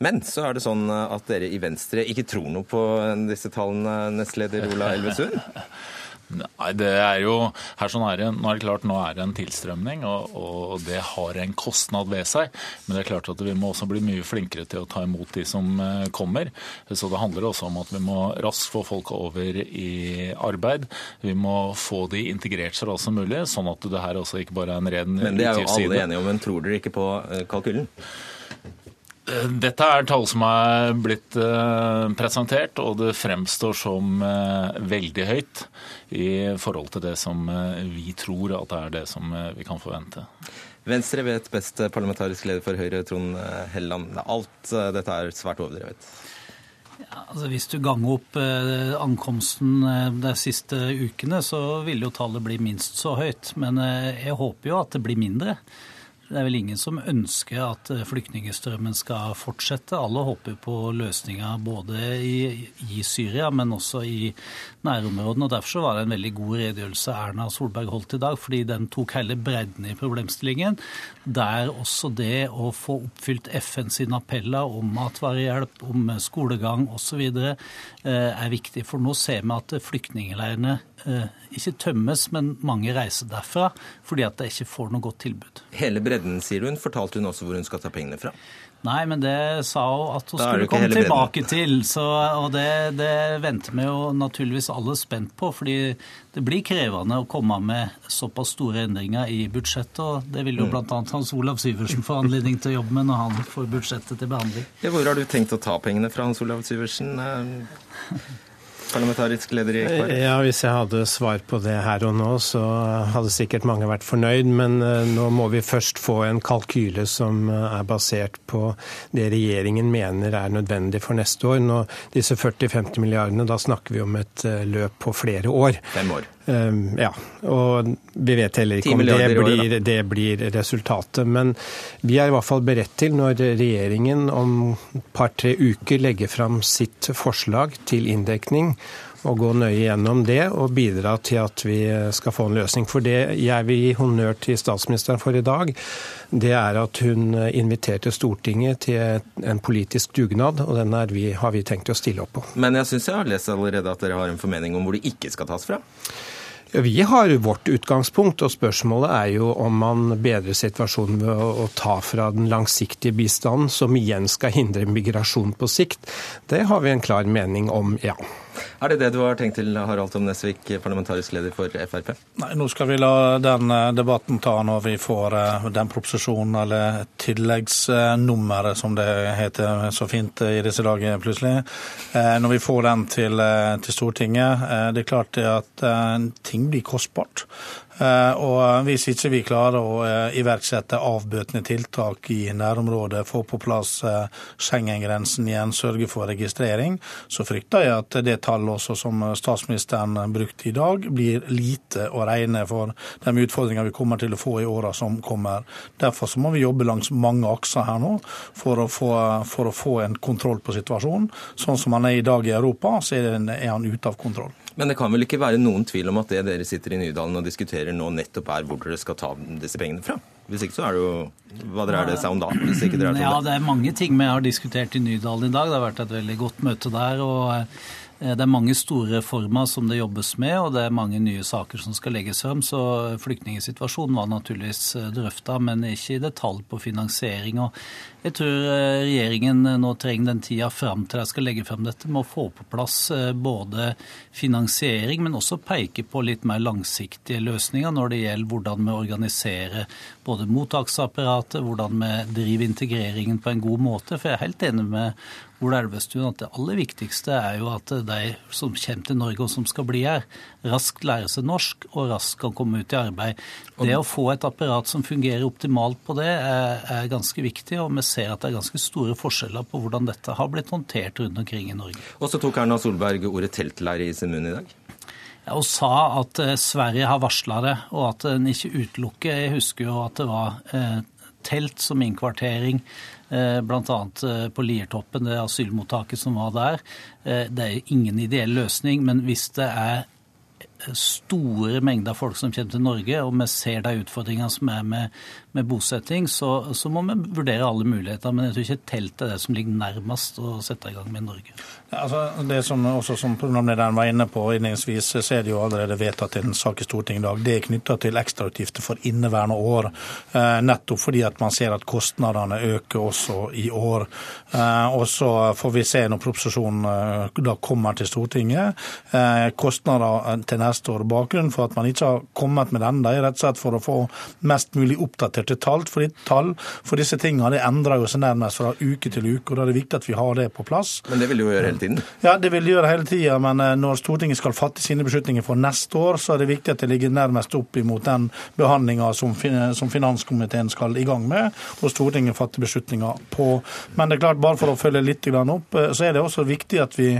Men så er det sånn at dere i Venstre ikke tror noe på disse tallene, nestleder Ola Elvesund? Nei, det er jo her sånn er det, Nå er det klart, nå er det en tilstrømning, og, og, det har en kostnad ved seg. Men det er klart at vi må også bli mye flinkere til å ta imot de som eh, kommer. Så det handler også om at vi må raskt få folk over i arbeid. Vi må få de integrert så raskt som mulig, sånn at det her også ikke bare er en ren utgiftsside. Men det er jo alle enige om, men tror dere ikke på eh, kalkylen? Dette er tall som er blitt eh, presentert, og det fremstår som eh, veldig høyt i forhold til det som eh, vi tror at det er det som vi kan forvente. Venstre vet best, parlamentarisk leder for Høyre, Trond Helleland. Alt dette er svært overdrevet. Ja, altså hvis du ganger opp ankomsten de siste ukene, så vil jo tallet bli minst så høyt. Men jeg håper jo at det blir mindre. Det er vel ingen som ønsker at eh, flyktningstrømmen skal fortsette. Alle håper på løsninger både i, i, Syria, men også i nærområdene. og Derfor var det en veldig god redegjørelse Erna Solberg holdt i dag, fordi den tok hele bredden i problemstillingen. Der også det å få oppfylt FN sine appeller om matvarehjelp, om skolegang osv. Eh, er viktig. For nå ser vi at flyktningleirene ikke tømmes, men mange reiser derfra fordi at de ikke får noe godt tilbud. Hele bredden sier hun. Fortalte hun også hvor hun skal ta pengene fra? Nei, men det sa hun at hun skulle komme tilbake til. Så, og det, det, venter vi jo naturligvis alle spent på. fordi det blir krevende å komme med såpass store endringer i budsjettet. og Det vil jo mm. bl.a. Hans Olav Syversen få anledning til å jobbe med når han får budsjettet til behandling. Ja, hvor har du tenkt å ta pengene fra, Hans Olav Syversen? Parlamentarisk leder i KrF? Ja, Hvis jeg hadde svar på det her og nå, så hadde sikkert mange vært fornøyd. Men eh, nå må vi først få en kalkyle som eh, er basert på det regjeringen mener er nødvendig for neste år. Nå, disse 40-50 milliardene, da snakker vi om et eh, løp på flere år. Fem år. Um, ja, og vi vet heller ikke om det blir, det blir, resultatet. Men vi er i hvert fall beredt til, når regjeringen om et par-tre uker legger fram sitt forslag til inndekning, å gå nøye gjennom det og bidra til at vi skal få en løsning. For det jeg vil gi honnør til statsministeren for i dag, det er at hun inviterte Stortinget til en politisk dugnad, og den vi, har vi tenkt å stille opp på. Men jeg syns jeg har lest allerede at dere har en formening om hvor det ikke skal tas fra? Vi har vårt utgangspunkt, og spørsmålet er jo om man bedrer situasjonen ved å ta fra den langsiktige bistanden, som igjen skal hindre migrasjon på sikt. Det har vi en klar mening om, ja. Er det det du har tenkt til, Harald Tom Nesvik, parlamentarisk leder for Frp? Nei, nå skal vi la den eh, debatten ta når vi får eh, den proposisjonen, eller tilleggsnummeret som det heter så fint i disse dager plutselig. Eh, når vi får den til, til Stortinget. Det er klart at ting blir kostbart. Eh, og hvis ikke vi klarer å eh, iverksette avbøtende tiltak i nærområdet, få på plass eh, Schengen-grensen igjen, sørge for registrering, så frykter jeg at det tallet også som statsministeren brukte i dag, blir lite å regne for de utfordringene vi kommer til å få i åra som kommer. Derfor må vi jobbe langs mange akser her nå for å, få, for å få en kontroll på situasjonen. Sånn som han er i dag i Europa, så er han ute av kontroll. Men det kan vel ikke være noen tvil om at det dere sitter i Nydalen og diskuterer nå, nettopp er hvor dere skal ta disse pengene fra? Hvis ikke så er det jo Hva dreier det seg om da? Hvis ikke dere er ja, det er mange ting vi har diskutert i Nydalen i dag. Det har vært et veldig godt møte der. og eh, det er mange store reformer som det jobbes med, og det er mange nye saker som skal legges frem. Så flyktningsituasjonen var naturligvis eh, drøfta, men ikke i detalj på finansiering. Og jeg tror eh, regjeringen eh, nå trenger den tida fram til de skal legge frem dette, med å få på plass eh, både finansiering, men også peke på litt mer langsiktige løsninger når det gjelder hvordan vi organiserer både mottaksapparatet, hvordan vi driver integreringen på en god måte. For jeg er helt enig med Ola Elvestuen at det aller viktigste er jo at de som kommer til Norge og som skal bli her, raskt lærer seg norsk og raskt kan komme ut i arbeid. Det å få et apparat som fungerer optimalt på det, er, er ganske viktig. og vi ser at det er ganske store forskjeller på hvordan dette har blitt håndtert rundt omkring i Norge. Og så tok Erna Solberg ordet teltleir i sin munn i dag? Og sa at eh, Sverige har varsla det, og at en ikke utelukker Jeg husker jo at det var eh, telt som innkvartering, eh, bl.a. På Liertoppen, det asylmottaket som var der. Det er ingen ideell løsning, men hvis det er store mengder folk som kommer til Norge, og vi ser de utfordringene som er med, med bosetting, så, så, må vi vurdere alle muligheter. Men jeg tror ikke telt er det som ligger nærmest å sette i gang med Norge. Ja, altså, det som også som programlederen var inne på innledningsvis, så er det jo allerede vedtatt en sak i Stortinget i dag. Det er knytta til ekstrautgifter for inneværende år. Eh, nettopp fordi at man ser at kostnadene øker også i år. Eh, og så får vi se når proposisjonen eh, da kommer til Stortinget. Eh, kostnader til neste år. Bakgrunnen for at man ikke har kommet med den, det er rett og slett for å få mest mulig oppdatert oppdaterte tall. For, tall for disse tingene det endrer jo seg nærmest fra uke til uke, og da er det viktig at vi har det på plass. Men det vil det jo gjøre hele tiden? Ja, det vil det gjøre hele tida. Men eh, når Stortinget skal fatte sine beslutninger for neste år, så er det viktig at det ligger nærmest opp imot den behandlinga som, som finanskomiteen skal i gang med, og Stortinget fatter beslutninger på. Men det er klart, bare for å følge litt opp, eh, så er det også viktig at vi,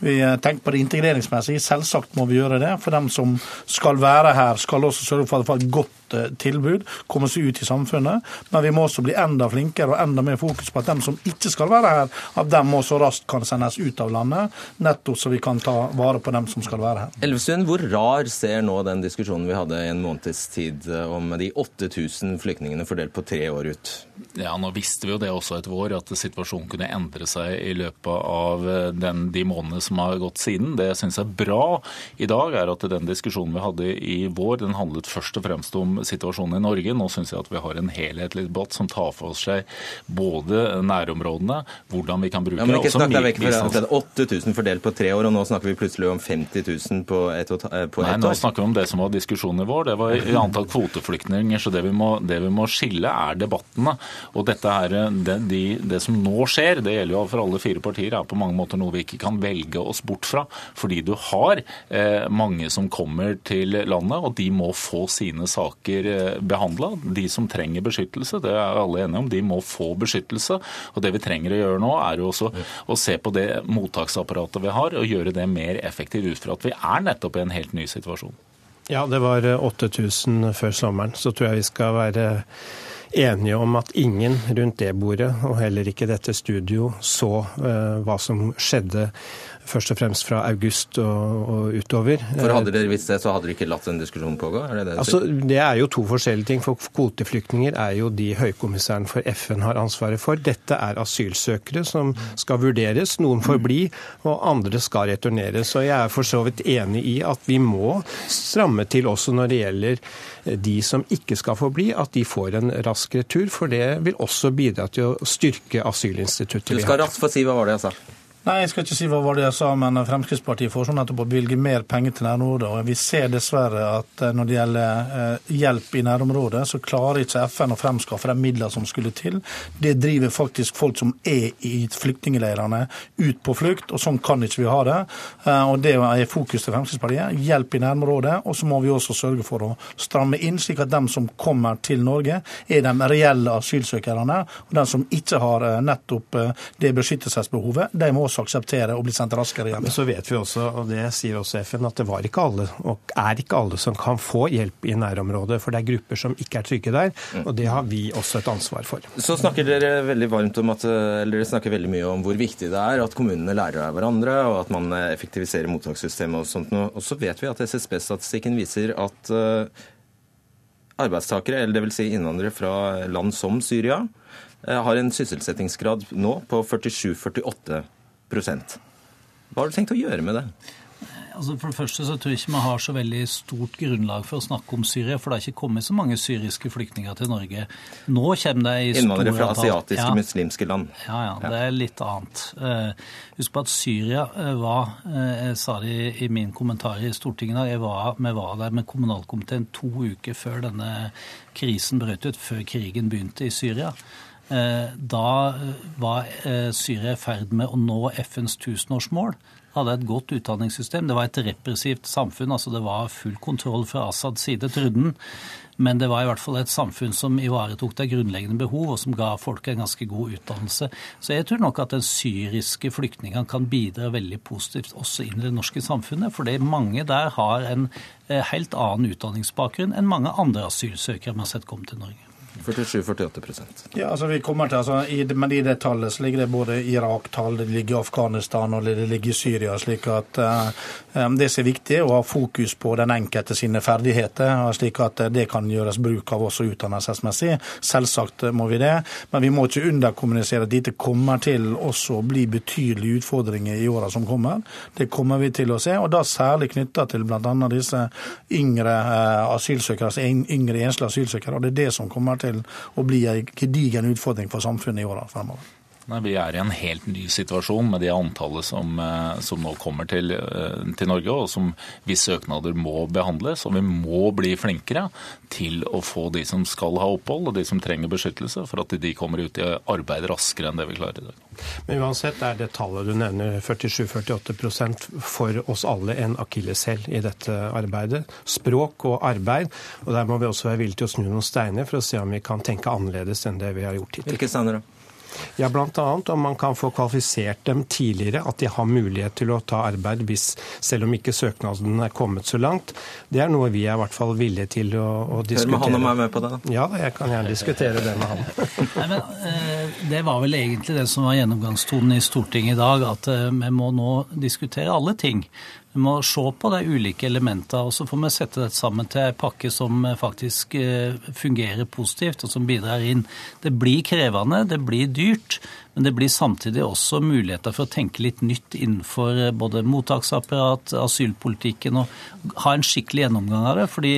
vi eh, tenker på det integreringsmessige. Selvsagt må vi gjøre det. For dem som skal være her, skal også sørge for at de får et godt tilbud, komme seg ut i samfunnet. Men vi må også bli enda flinkere og enda mer fokus på at dem som ikke skal være her, at dem må så raskt kan sendes ut av landet, nettopp så vi kan ta vare på dem som skal være her. Elvestuen, hvor rar ser nå den diskusjonen vi hadde i en måneds tid eh, om de 8000 flyktningene fordelt på tre år ut? Ja, Nå visste vi jo det også et vår, at situasjonen kunne endre seg i løpet av eh, den, de månedene som har gått siden. Det jeg syns er bra i dag, er at den diskusjonen vi hadde i vår, den handlet først og fremst om om situasjonen i Norge. Nå syns jeg at vi har en helhetlig debatt som tar for seg både nærområdene, hvordan vi kan bruke ja, men ikke snakk deg vekk fra 8000 fordelt på tre år, og nå snakker vi plutselig om 50 000 på ett et Nei. Nå snakker vi om det som var diskusjonen vår. Det var i antall kvoteflyktninger. Så det vi, må, det vi må skille, er debattene. Og dette her, det, de, det som nå skjer, det gjelder jo for alle fire partier, er på mange måter noe vi ikke kan velge oss bort fra. Fordi du har eh, mange som kommer til landet, og de må få sine saker eh, behandla. De som trenger beskyttelse, det er alle enige om, de må få beskyttelse. Og det vi trenger å gjøre nå, er jo også å se på det mottaksapparatet vi har, og gjøre det mer effektivt ut fra at vi er nettopp i en helt ny situasjon. Ja, det var 8000 før sommeren. Så tror jeg vi skal være enige om at ingen rundt det bordet, og heller ikke dette studio, så uh, hva som skjedde først og fremst fra august og, og utover. For Hadde dere visst det, så hadde dere ikke latt den diskusjonen pågå? Er det det, altså, det er jo to forskjellige ting. For Kvoteflyktninger er jo de høykommissæren for FN har ansvaret for. Dette er asylsøkere som skal vurderes. Noen får bli, og andre skal returneres. Og jeg er for så vidt enig i at vi må stramme til også når det gjelder de som ikke skal få bli, at de får en rask retur. For det vil også bidra til å styrke asylinstituttet. Du skal raskt få si hva var det jeg sa. Nei, jeg skal ikke si hva var det jeg sa, men Fremskrittspartiet foreslår nettopp å bevilge mer penger til nærområdet. Og vi ser dessverre at eh, når det gjelder eh, hjelp i nærområdet, så klarer ikke FN å fremskaffe de midlene som skulle til. Det driver faktisk folk som er i flyktningleirene ut på flukt, og sånn kan ikke vi ha det. Eh, og Det er fokus til Fremskrittspartiet. Hjelp i nærområdet. Og så må vi også sørge for å stramme inn, slik at de som kommer til Norge, er de reelle asylsøkerne. Og de som ikke har nettopp det beskyttelsesbehovet, de må også også akseptere å bli sendt raskere hjem. Men så vet vi også, og det sier også FN, at det var ikke alle, og er ikke alle, som kan få hjelp i nærområdet. For det er grupper som ikke er trygge der, og det har vi også et ansvar for. Så snakker dere veldig varmt om at, eller dere snakker veldig mye om hvor viktig det er at kommunene lærer av hverandre, og at man effektiviserer mottakssystemet og sånt. Og så vet vi at SSB-statistikken viser at eh, arbeidstakere, eller dvs. Si innvandrere fra land som Syria, eh, har en sysselsettingsgrad nå på 47-48 hva har du tenkt å gjøre med det? Altså for det første så tror jeg ikke vi har så veldig stort grunnlag for å snakke om Syria, for det har ikke kommet så mange syriske flyktninger til Norge. Nå kommer det i store Innvandrere fra asiatiske, ja. muslimske land. Ja, ja, det er litt annet. Uh, husk på at Syria uh, var uh, Jeg sa det i, i min kommentar i Stortinget da, var, vi var der med kommunalkomiteen to uker før denne krisen brøt ut, før krigen begynte i Syria. Eh, da eh, var eh, Syria i ferd med å nå FNs tusenårsmål. Hadde et godt utdanningssystem. Det var et repressivt samfunn. altså Det var full kontroll fra Assads side, trodde han. Men det var i hvert fall et samfunn som ivaretok de grunnleggende behov, og som ga folk en ganske god utdannelse. Så jeg tror nok at den syriske flyktningene kan bidra veldig positivt også inn i det norske samfunnet. Fordi mange der har en helt annen utdanningsbakgrunn enn mange andre asylsøkere vi har sett komme til Norge. 47-48% Ja, altså vi kommer til, altså, i, Men i det tallet så ligger det både Irak-tall, det ligger Afghanistan og det ligger Syria. slik at uh, Det som er viktig, å ha fokus på den enkelte sine ferdigheter, slik at det kan gjøres bruk av også utdannelsesmessig. Selvsagt må vi det, men vi må ikke underkommunisere at dette kommer til også å bli betydelige utfordringer i åra som kommer. Det kommer vi til å se, og da særlig knytta til bl.a. disse yngre uh, asylsøkere, altså yngre enslige asylsøkere. og Det er det som kommer til til å bli en gedigen utfordring for samfunnet i årene fremover. Nei, Vi er i en helt ny situasjon med det antallet som, eh, som nå kommer til, eh, til, Norge, og som hvis søknader må behandles. Og vi må bli flinkere til å få de som skal ha opphold, og de som trenger beskyttelse, for at de kommer ut i arbeid raskere enn det vi klarer i dag. Men uansett er det tallet du nevner, 47-48% for oss alle en akilleshæl i dette arbeidet. Språk og arbeid. Og der må vi også være villige til å snu noen steiner for å se om vi kan tenke annerledes enn det vi har gjort hittil. Hvilke steiner da? Ja, bl.a. om man kan få kvalifisert dem tidligere, at de har mulighet til å ta arbeid hvis, selv om ikke søknaden er kommet så langt. Det er noe vi er i hvert fall villige til å, å diskutere. Hør med han og meg med på det. Ja, jeg kan gjerne diskutere det med han. Nei, men, eh, det var vel egentlig det som var gjennomgangstonen i Stortinget i dag, at eh, vi må nå diskutere alle ting. Vi må se på de ulike elementene, og så får vi sette dette sammen til en pakke som faktisk eh, fungerer positivt, og som bidrar inn. Det blir krevende, det blir dyrt, Men det blir samtidig også muligheter for å tenke litt nytt innenfor eh, både mottaksapparat, asylpolitikken, og ha en skikkelig gjennomgang av det. fordi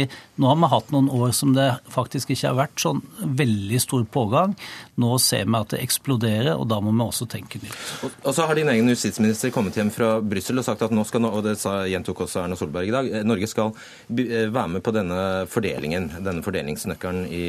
nå har vi hatt noen år som det faktisk ikke har vært sånn veldig stor pågang. Nå ser vi at det eksploderer, og da må vi også tenke nytt. Og, så har din egen justisminister kommet hjem fra Brussel og sagt at nå skal, og det gjentok også Erna Solberg i dag, eh, Norge skal være med på denne fordelingen, denne fordelingsnøkkelen i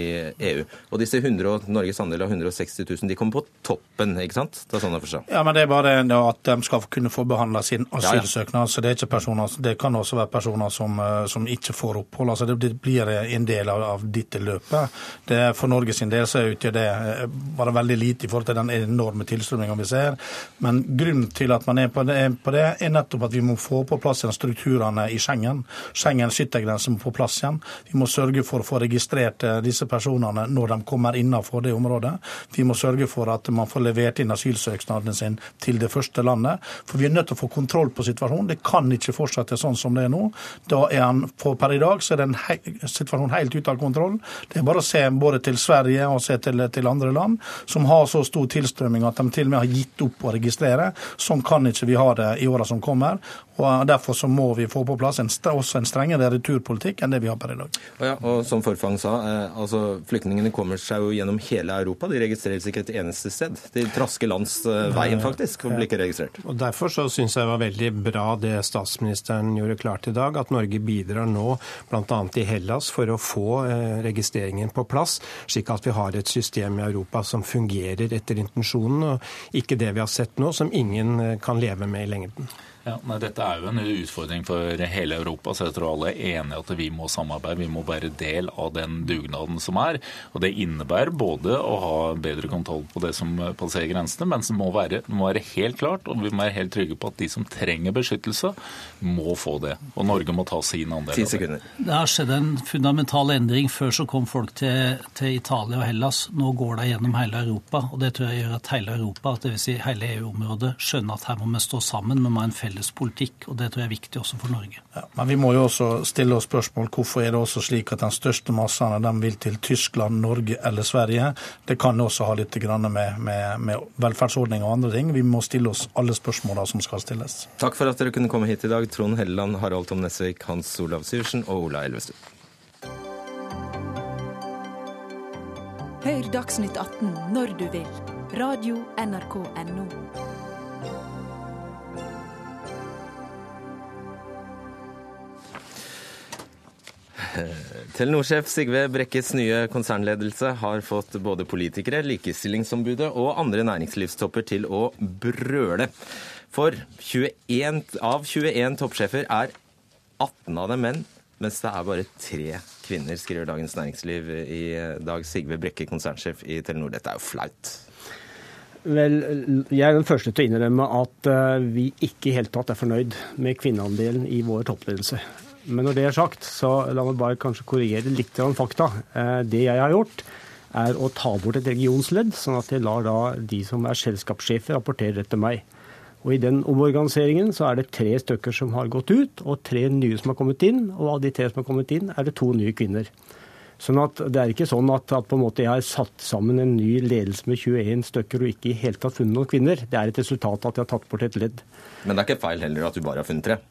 EU. Og disse 100, Norges andel av 160 000, de kommer på toppen, ikke sant? Det er sånn jeg forstår. Ja, men det er bare at de skal kunne få behandla sin asylsøknad. Ja, ja. Så det, er ikke personer, det kan også være personer som, eh, som ikke får opphold. Altså det, blir en del av, av dette løpet. Det, for Norges del så utgjør det eh, bare veldig lite i forhold til den enorme tilstrømninga vi ser. Men grunnen til at man er på, det, på det, er nettopp at vi må få på plass igjen strukturene i Schengen. Schengens yttergrense må på plass igjen. Vi må sørge for å få registrert eh, disse personene når de kommer innenfor det området. Vi må sørge for at man får levert inn asylsøknaden sin til det første landet. For vi er nødt til å få kontroll på situasjonen. Det kan ikke fortsette sånn som det er nå. Da er han, for Per i dag så er den situasjonen helt ute av kontroll. Det er bare å se både til Sverige og se til, til andre land som har så stor tilstrømming at de til og med har gitt opp å registrere. Sånn kan ikke vi ha det i åra som kommer. Og Derfor så må vi få på plass en, også en strengere returpolitikk enn det vi har per i dag. Og, ja, og som Forfang sa, eh, altså Flyktningene kommer seg jo gjennom hele Europa. De registreres ikke et eneste sted. De trasker lands eh, veien, faktisk, og blir ikke registrert. Og Derfor så syns jeg det var veldig bra det statsministeren gjorde klart i dag, at Norge bidrar nå bl.a. i Hellas for å få eh, registreringen på plass, slik at vi har et system i Europa som fungerer etter intensjonen, og ikke det vi har sett nå, som ingen eh, kan leve med i lengden. Ja, nei, Dette er jo en utfordring for hele Europa, så jeg tror alle er enige at vi må samarbeide. Vi må være del av den dugnaden som er. Og Det innebærer både å ha bedre kontroll på det som passerer grensene, men det må være, må være helt klart, og vi må være helt trygge på at de som trenger beskyttelse, må få det. Og Norge må ta sin andel av det. Det har skjedd en fundamental endring. Før så kom folk til, til Italia og Hellas. Nå går de gjennom hele Europa, og det tror jeg gjør at hele Europa, dvs. Si hele EU-området, skjønner at her må vi stå sammen. Vi må ha en felles felles politikk, og det tror jeg er viktig også for Norge. Ja, men vi må jo også stille oss spørsmål hvorfor er det også slik at den største massene de vil til Tyskland, Norge eller Sverige. Det kan også ha litt med, med, med velferdsordninger og andre ting. Vi må stille oss alle spørsmålene som skal stilles. Takk for at dere kunne komme hit i dag, Trond Helleland, Harald Tom Nesvik, Hans Olav Syversen og Ola Elvestuen. Hør Dagsnytt 18 når du vil. Radio NRK Radio.nrk.no. Telenor-sjef Sigve Brekkes nye konsernledelse har fått både politikere, Likestillingsombudet og andre næringslivstopper til å brøle. For 21, av 21 toppsjefer er 18 av dem menn, mens det er bare tre kvinner, skriver Dagens Næringsliv i dag. Sigve Brekke, konsernsjef i Telenor. Dette er jo flaut. Vel, jeg er den første til å innrømme at eh, vi ikke i hele tatt er fornøyd med kvinneandelen i vår toppledelse. Men når det er sagt, så la meg bare kanskje korrigere litt av fakta. Eh, det jeg har gjort, er å ta bort et regionsledd, sånn at jeg lar da de som er selskapssjefer, rapportere etter meg. Og I den omorganiseringen så er det tre stykker som har gått ut, og tre nye som har kommet inn. Og av de tre som har kommet inn, er det to nye kvinner. Sånn at Det er ikke sånn at, at jeg har satt sammen en ny ledelse med 21 stykker og ikke i hele tatt funnet noen kvinner. Det er et resultat av at jeg har tatt bort et ledd. Men det er ikke feil heller at du bare har funnet tre?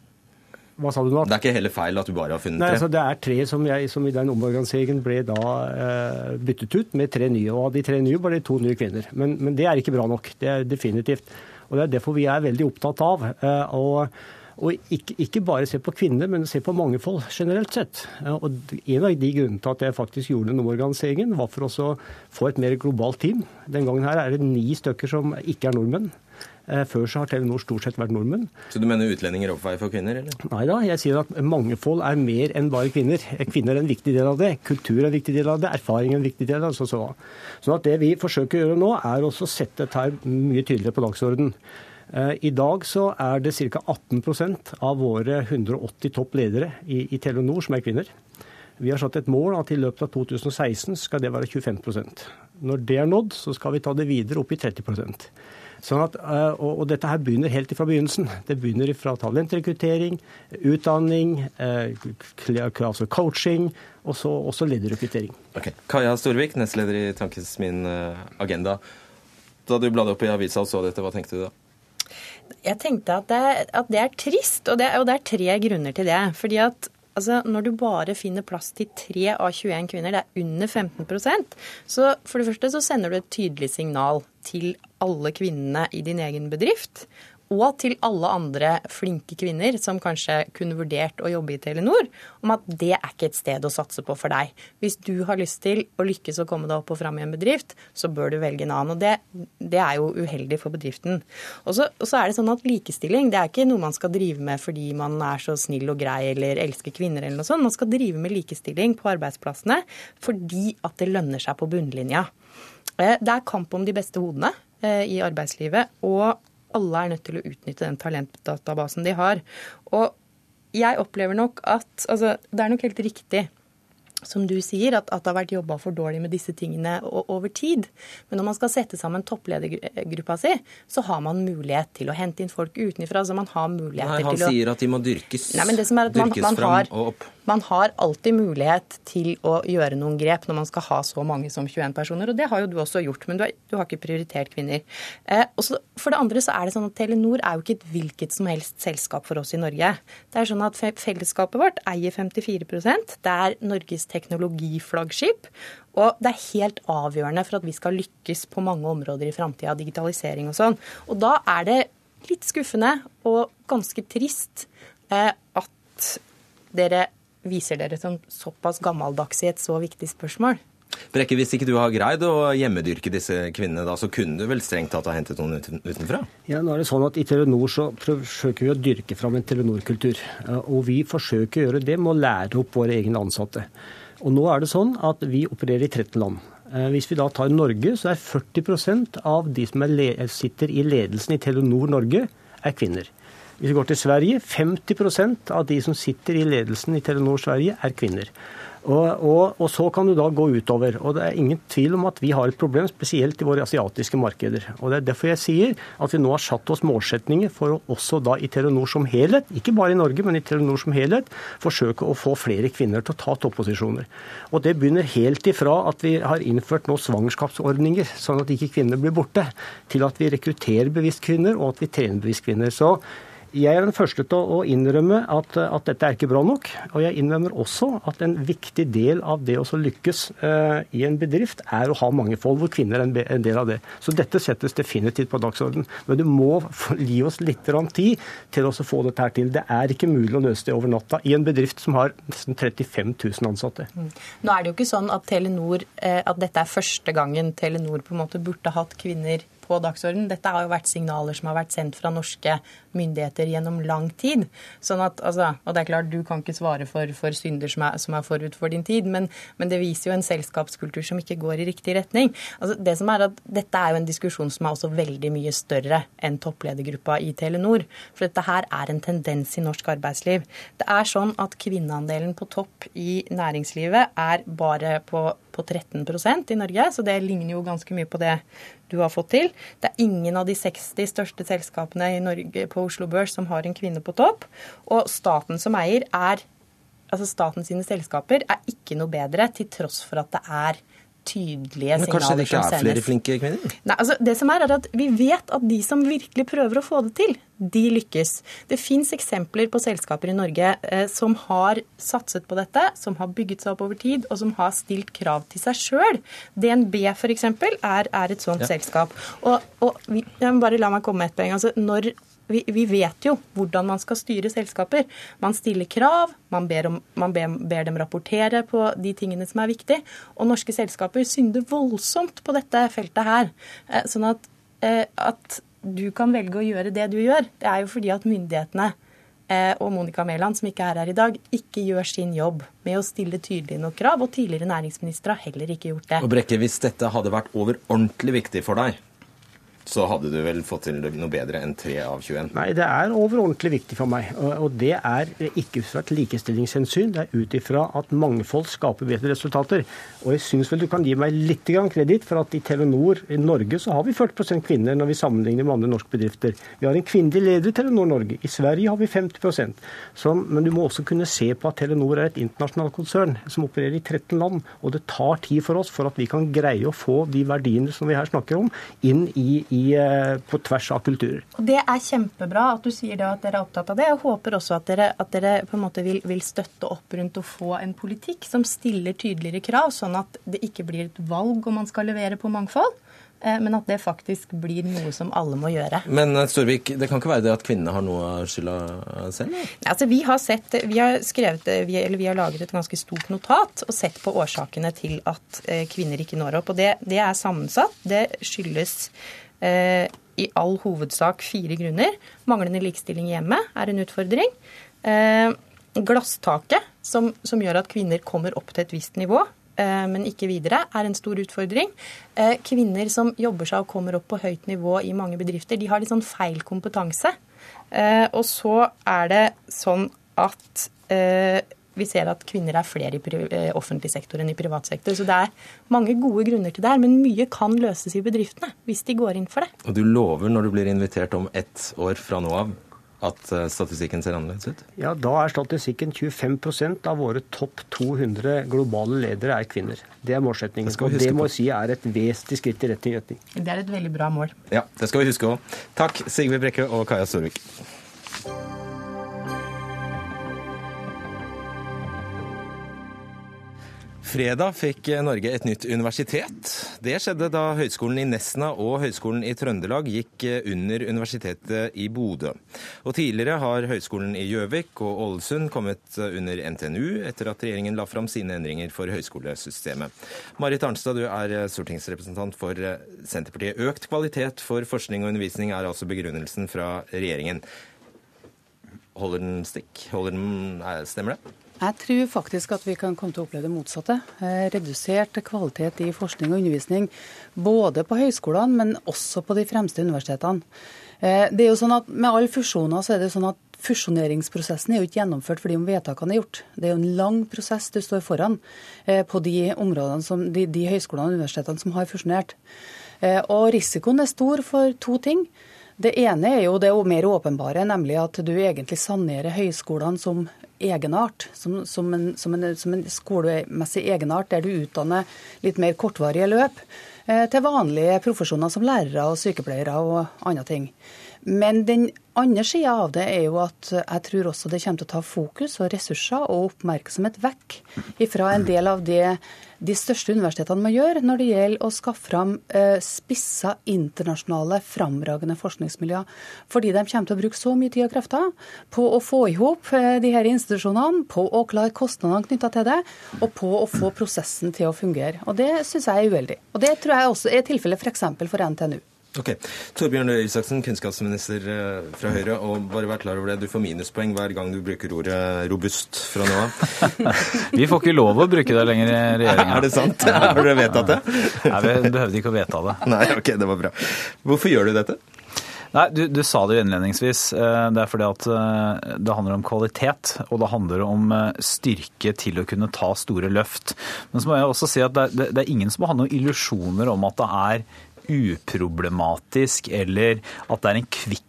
Hva sa du nå? Det er ikke heller feil at du bare har funnet Nei, tre? Altså, det er tre som, jeg, som i den omorganiseringen ble da eh, byttet ut med tre nye. Og av de tre nye var det to nye kvinner. Men, men, det er ikke bra nok. Det er definitivt. Og det er derfor vi er veldig opptatt av. Eh, og, og ikke, ikke, bare se på kvinner, men se på mangfold generelt sett. Og En av de grunnene til at jeg faktisk gjorde den omorganiseringen, var for å få et mer globalt team. Den gangen her er det ni stykker som ikke er nordmenn. Eh, før så har Telenor stort sett vært nordmenn. Så du mener utlendinger oppveier for kvinner, eller? Nei da, jeg sier at mangfold er mer enn bare kvinner. Kvinner er en viktig del av det. Kultur er en viktig del av det. Erfaring er en viktig del av det. Så, så. Sånn at det vi forsøker å gjøre nå, er også å sette dette mye tydeligere på dagsorden. Eh, I dag så er det ca. 18% av våre 180 topp ledere i, i Telenor som er kvinner. Vi har satt et mål at i løpet av 2016 skal det være 25% Når det er nådd, så skal vi ta det videre opp i 30 Sånn at, eh, og, dette her begynner helt fra begynnelsen. Det begynner fra talentrekruttering, utdanning, eh, altså coaching, og så også lederrekruttering. Okay. Kaja Storvik, nestleder i Tankes Min Agenda. da du bladde opp i avisa og så dette, hva tenkte du da? Jeg tenkte at det, at det er trist, og det, og det, er tre grunner til det. Fordi at altså, Når du bare finner plass til 3 av 21 kvinner, det er under 15% så for det første så sender du et tydelig signal til alle kvinnene i din egen bedrift og til alle andre flinke kvinner som kanskje kunne vurdert å jobbe i Telenor, om at det er ikke et sted å satse på for deg. Hvis du har lyst til å lykkes og komme deg opp og fram i en bedrift, så bør du velge en annen. Og det, det er jo uheldig for bedriften. Og så, og så, er det sånn at likestilling det er ikke noe man skal drive med fordi man er så snill og grei eller elsker kvinner eller noe sånt. Man skal drive med likestilling på arbeidsplassene fordi at det lønner seg på bunnlinja. Eh, det er kamp om de beste hodene eh, i arbeidslivet. og alle er nødt til å utnytte den talentdatabasen de har. Og jeg opplever nok at altså, Det er nok helt riktig som du sier, at, at det har vært jobba for dårlig med disse tingene over tid. Men når man skal sette sammen toppledergruppa si, så har man mulighet til å hente inn folk utenfra. Altså man har muligheter Nei, han til å sier at de må dyrkes, Nei, men det som er at man, man fram har, og opp. Man har alltid mulighet til å gjøre noen grep når man skal ha så mange som 21 personer. Og det har jo du også gjort, men du har, du har ikke prioritert kvinner. Eh, også, for det andre så er det sånn at Telenor er jo ikke et hvilket som helst selskap for oss i Norge. Det er sånn at Fellesskapet vårt eier 54 Det er Norges teknologiflaggskip. Og det er helt avgjørende for at vi skal lykkes på mange områder i framtida, digitalisering og sånn. Og da er det litt skuffende og ganske trist eh, at dere viser dere som såpass gammeldags i et så viktig spørsmål? Brekke, Hvis ikke du har greid å hjemmedyrke disse kvinnene, da, så kunne du vel strengt tatt ha hentet noen utenfra? Ja, nå er det sånn at I Telenor så forsøker vi å dyrke fram en Telenor-kultur. Og vi forsøker å gjøre det med å lære opp våre egne ansatte. Og nå er det sånn at vi opererer i 13 land. Eh, hvis vi da tar Norge, så er 40% av de som sitter i ledelsen i Telenor Norge, er kvinner. Hvis vi går til Sverige, 50% av de som sitter i ledelsen i Telenor Sverige, er kvinner. Og, og, og, så kan du da gå utover. Og det er ingen tvil om at vi har et problem, spesielt i våre asiatiske markeder. Og det er derfor jeg sier at vi nå har satt oss målsetninger for å også da i Telenor som helhet, ikke bare i Norge, men i Telenor som helhet, forsøke å få flere kvinner til å ta topposisjoner. Og det begynner helt ifra at vi har innført nå svangerskapsordninger, sånn at ikke kvinner blir borte, til at vi rekrutterer bevisst kvinner, og at vi trener bevisst kvinner. Så jeg er den første til å innrømme at, at, dette er ikke bra nok. Og jeg innrømmer også at en viktig del av det å lykkes uh, i en bedrift, er å ha mangefold, hvor kvinner er en del av det. Så dette settes definitivt på dagsordenen. Men du må gi oss litt tid til å få dette her til. Det er ikke mulig å løse det over natta i en bedrift som har nesten 35 000 ansatte. Mm. Nå er det jo ikke sånn at Telenor, eh, at dette er første gangen Telenor på en måte burde hatt kvinner på dagsordenen. Dette har jo vært signaler som har vært sendt fra norske myndigheter gjennom lang tid. Sånn at, altså, og det er klart, Du kan ikke svare for, for synder som er, som er, forut for din tid, men, men, det viser jo en selskapskultur som ikke går i riktig retning. Altså, det som er at Dette er jo en diskusjon som er også veldig mye større enn toppledergruppa i Telenor. For dette her er en tendens i norsk arbeidsliv. Det er sånn at kvinneandelen på topp i næringslivet er bare på, på 13% i Norge, så det ligner jo ganske mye på det du har fått til. Det er ingen av de 60 største selskapene i Norge på Oslo Børs som har en kvinne på topp. Og staten som eier er Altså staten sine selskaper er ikke noe bedre, til tross for at det er tydelige signaler som sendes. Men kanskje det ikke er flere flinke kvinner? Nei, altså det som er, er at Vi vet at de som virkelig prøver å få det til, de lykkes. Det fins eksempler på selskaper i Norge eh, som har satset på dette, som har bygget seg opp over tid, og som har stilt krav til seg sjøl. DNB f.eks. Er, er et sånt ja. selskap. Og, og vi, jeg må bare la meg komme med et poeng. Altså, når vi, vi, vet jo hvordan man skal styre selskaper. Man stiller krav, man, ber, om, man ber, ber, dem rapportere på de tingene som er viktige. Og norske selskaper synder voldsomt på dette feltet her. Eh, sånn at, eh, at du kan velge å gjøre det du gjør, det er jo fordi at myndighetene eh, og Monica Mæland, som ikke er her i dag, ikke gjør sin jobb med å stille tydelige nok krav. Og tidligere næringsministre har heller ikke gjort det. Og Brekke, hvis dette hadde vært overordentlig viktig for deg, så hadde du vel fått til noe bedre enn 3 av 21? Nei, det er overordentlig viktig for meg. Og det er ikke fra et likestillingshensyn, det er ut ifra at mangfold skaper bedre resultater. Og jeg syns vel du kan gi meg litt kreditt for at i Telenor i Norge så har vi 40% kvinner når vi sammenligner med andre norske bedrifter. Vi har en kvinnelig leder i Telenor Norge. I Sverige har vi 50 så, Men du må også kunne se på at Telenor er et internasjonalt konsern som opererer i 13 land. Og det tar tid for oss for at vi kan greie å få de verdiene som vi her snakker om, inn i, i, eh, på tvers av kulturer. Og Det er kjempebra at du sier det, at dere er opptatt av det. Jeg håper også at dere, at dere på en måte vil, vil, støtte opp rundt å få en politikk som stiller tydeligere krav, sånn at det ikke blir et valg om man skal levere på mangfold. Eh, men at det faktisk blir noe som alle må gjøre. Men eh, Storvik, det kan ikke være det at kvinnene har noe av skylda selv? Altså, vi har sett, vi har skrevet, vi, eller vi har laget et ganske stort notat og sett på årsakene til at kvinner ikke når opp. Og det, det er sammensatt. Det skyldes i all hovedsak fire grunner. Manglende likestilling hjemme er en utfordring. Eh, glasstaket, som, som gjør at kvinner kommer opp til et visst nivå. Eh, men ikke videre, er en stor utfordring. Eh, kvinner som jobber seg og kommer opp på høyt nivå i mange bedrifter, de har litt sånn feil kompetanse. Eh, og så er det sånn at vi ser at kvinner er flere i offentlig sektor enn i privat sektor. Så det er mange gode grunner til det her, men mye kan løses i bedriftene hvis de går inn for det. Og du lover når du blir invitert om ett år fra nå av at eh, statistikken ser annerledes ut? Ja, da er statistikken 25% av våre topp 200 globale ledere er kvinner. Det er målsettingen. Det og det må jeg si er et vesentlig skritt i rett retning. Det er et veldig bra mål. Ja, det skal vi huske òg. Takk, Sigve Brekke og Kaja Storvik. Fredag fikk Norge et nytt universitet. Det skjedde da Høgskolen i Nesna og Høgskolen i Trøndelag gikk under Universitetet i Bodø. Og tidligere har Høgskolen i Gjøvik og Ålesund kommet under NTNU, etter at regjeringen la fram sine endringer for høyskolesystemet. Marit Arnstad, du er stortingsrepresentant for Senterpartiet. Økt kvalitet for forskning og undervisning er altså begrunnelsen fra regjeringen. Holder den stikk? Holder den, stemmer det? Jeg tror faktisk at vi kan komme til å oppleve det motsatte. Eh, redusert kvalitet i forskning og undervisning, både på høyskolene, men også på de fremste universitetene. Eh, det er jo sånn at Med alle fusjoner så er det sånn at fusjoneringsprosessen er jo ikke gjennomført fordi om vedtakene er gjort. Det er jo en lang prosess du står foran eh, på de områdene som, de, de høyskolene og universitetene som har fusjonert. Og risikoen er stor for to ting. Det ene er jo det mer åpenbare, nemlig at du egentlig sanerer høyskolene som egenart, som, som, en, som, en, som, en, skolemessig egenart, der du utdanner litt mer kortvarige løp eh, til vanlige profesjoner som lærere og sykepleiere og andre ting. Men den andre sida av det er jo at jeg tror også det kommer til å ta fokus og ressurser og oppmerksomhet vekk fra en del av det de største universitetene må gjøre når det gjelder å skaffe fram eh, spissa internasjonale, framragende forskningsmiljøer. Fordi de kommer til å bruke så mye tid og krefter på å få i hop eh, de her institusjonene, på å klare kostnadene knytta til det, og på å få prosessen til å fungere. Og Det syns jeg er uheldig. Og Det tror jeg også er tilfellet f.eks. For, for NTNU. Ok. Torbjørn Røe Isaksen, kunnskapsminister eh, fra Høyre. og bare vær klar over det, Du får minuspoeng hver gang du bruker ordet robust fra nå av. Vi får ikke lov å bruke det lenger i regjeringa. Er det sant? Har dere vedtatt det? Nei, vi behøvde ikke å vedta det. Nei, ok, det var bra. Hvorfor gjør du dette? Nei, du, du, sa det jo innledningsvis. Eh, det er fordi at eh, det handler om kvalitet, og det handler om styrke til å kunne ta store løft. Men så må jeg også si at det, det, det er ingen som må ha noen illusjoner om at det er uproblematisk eller at det er en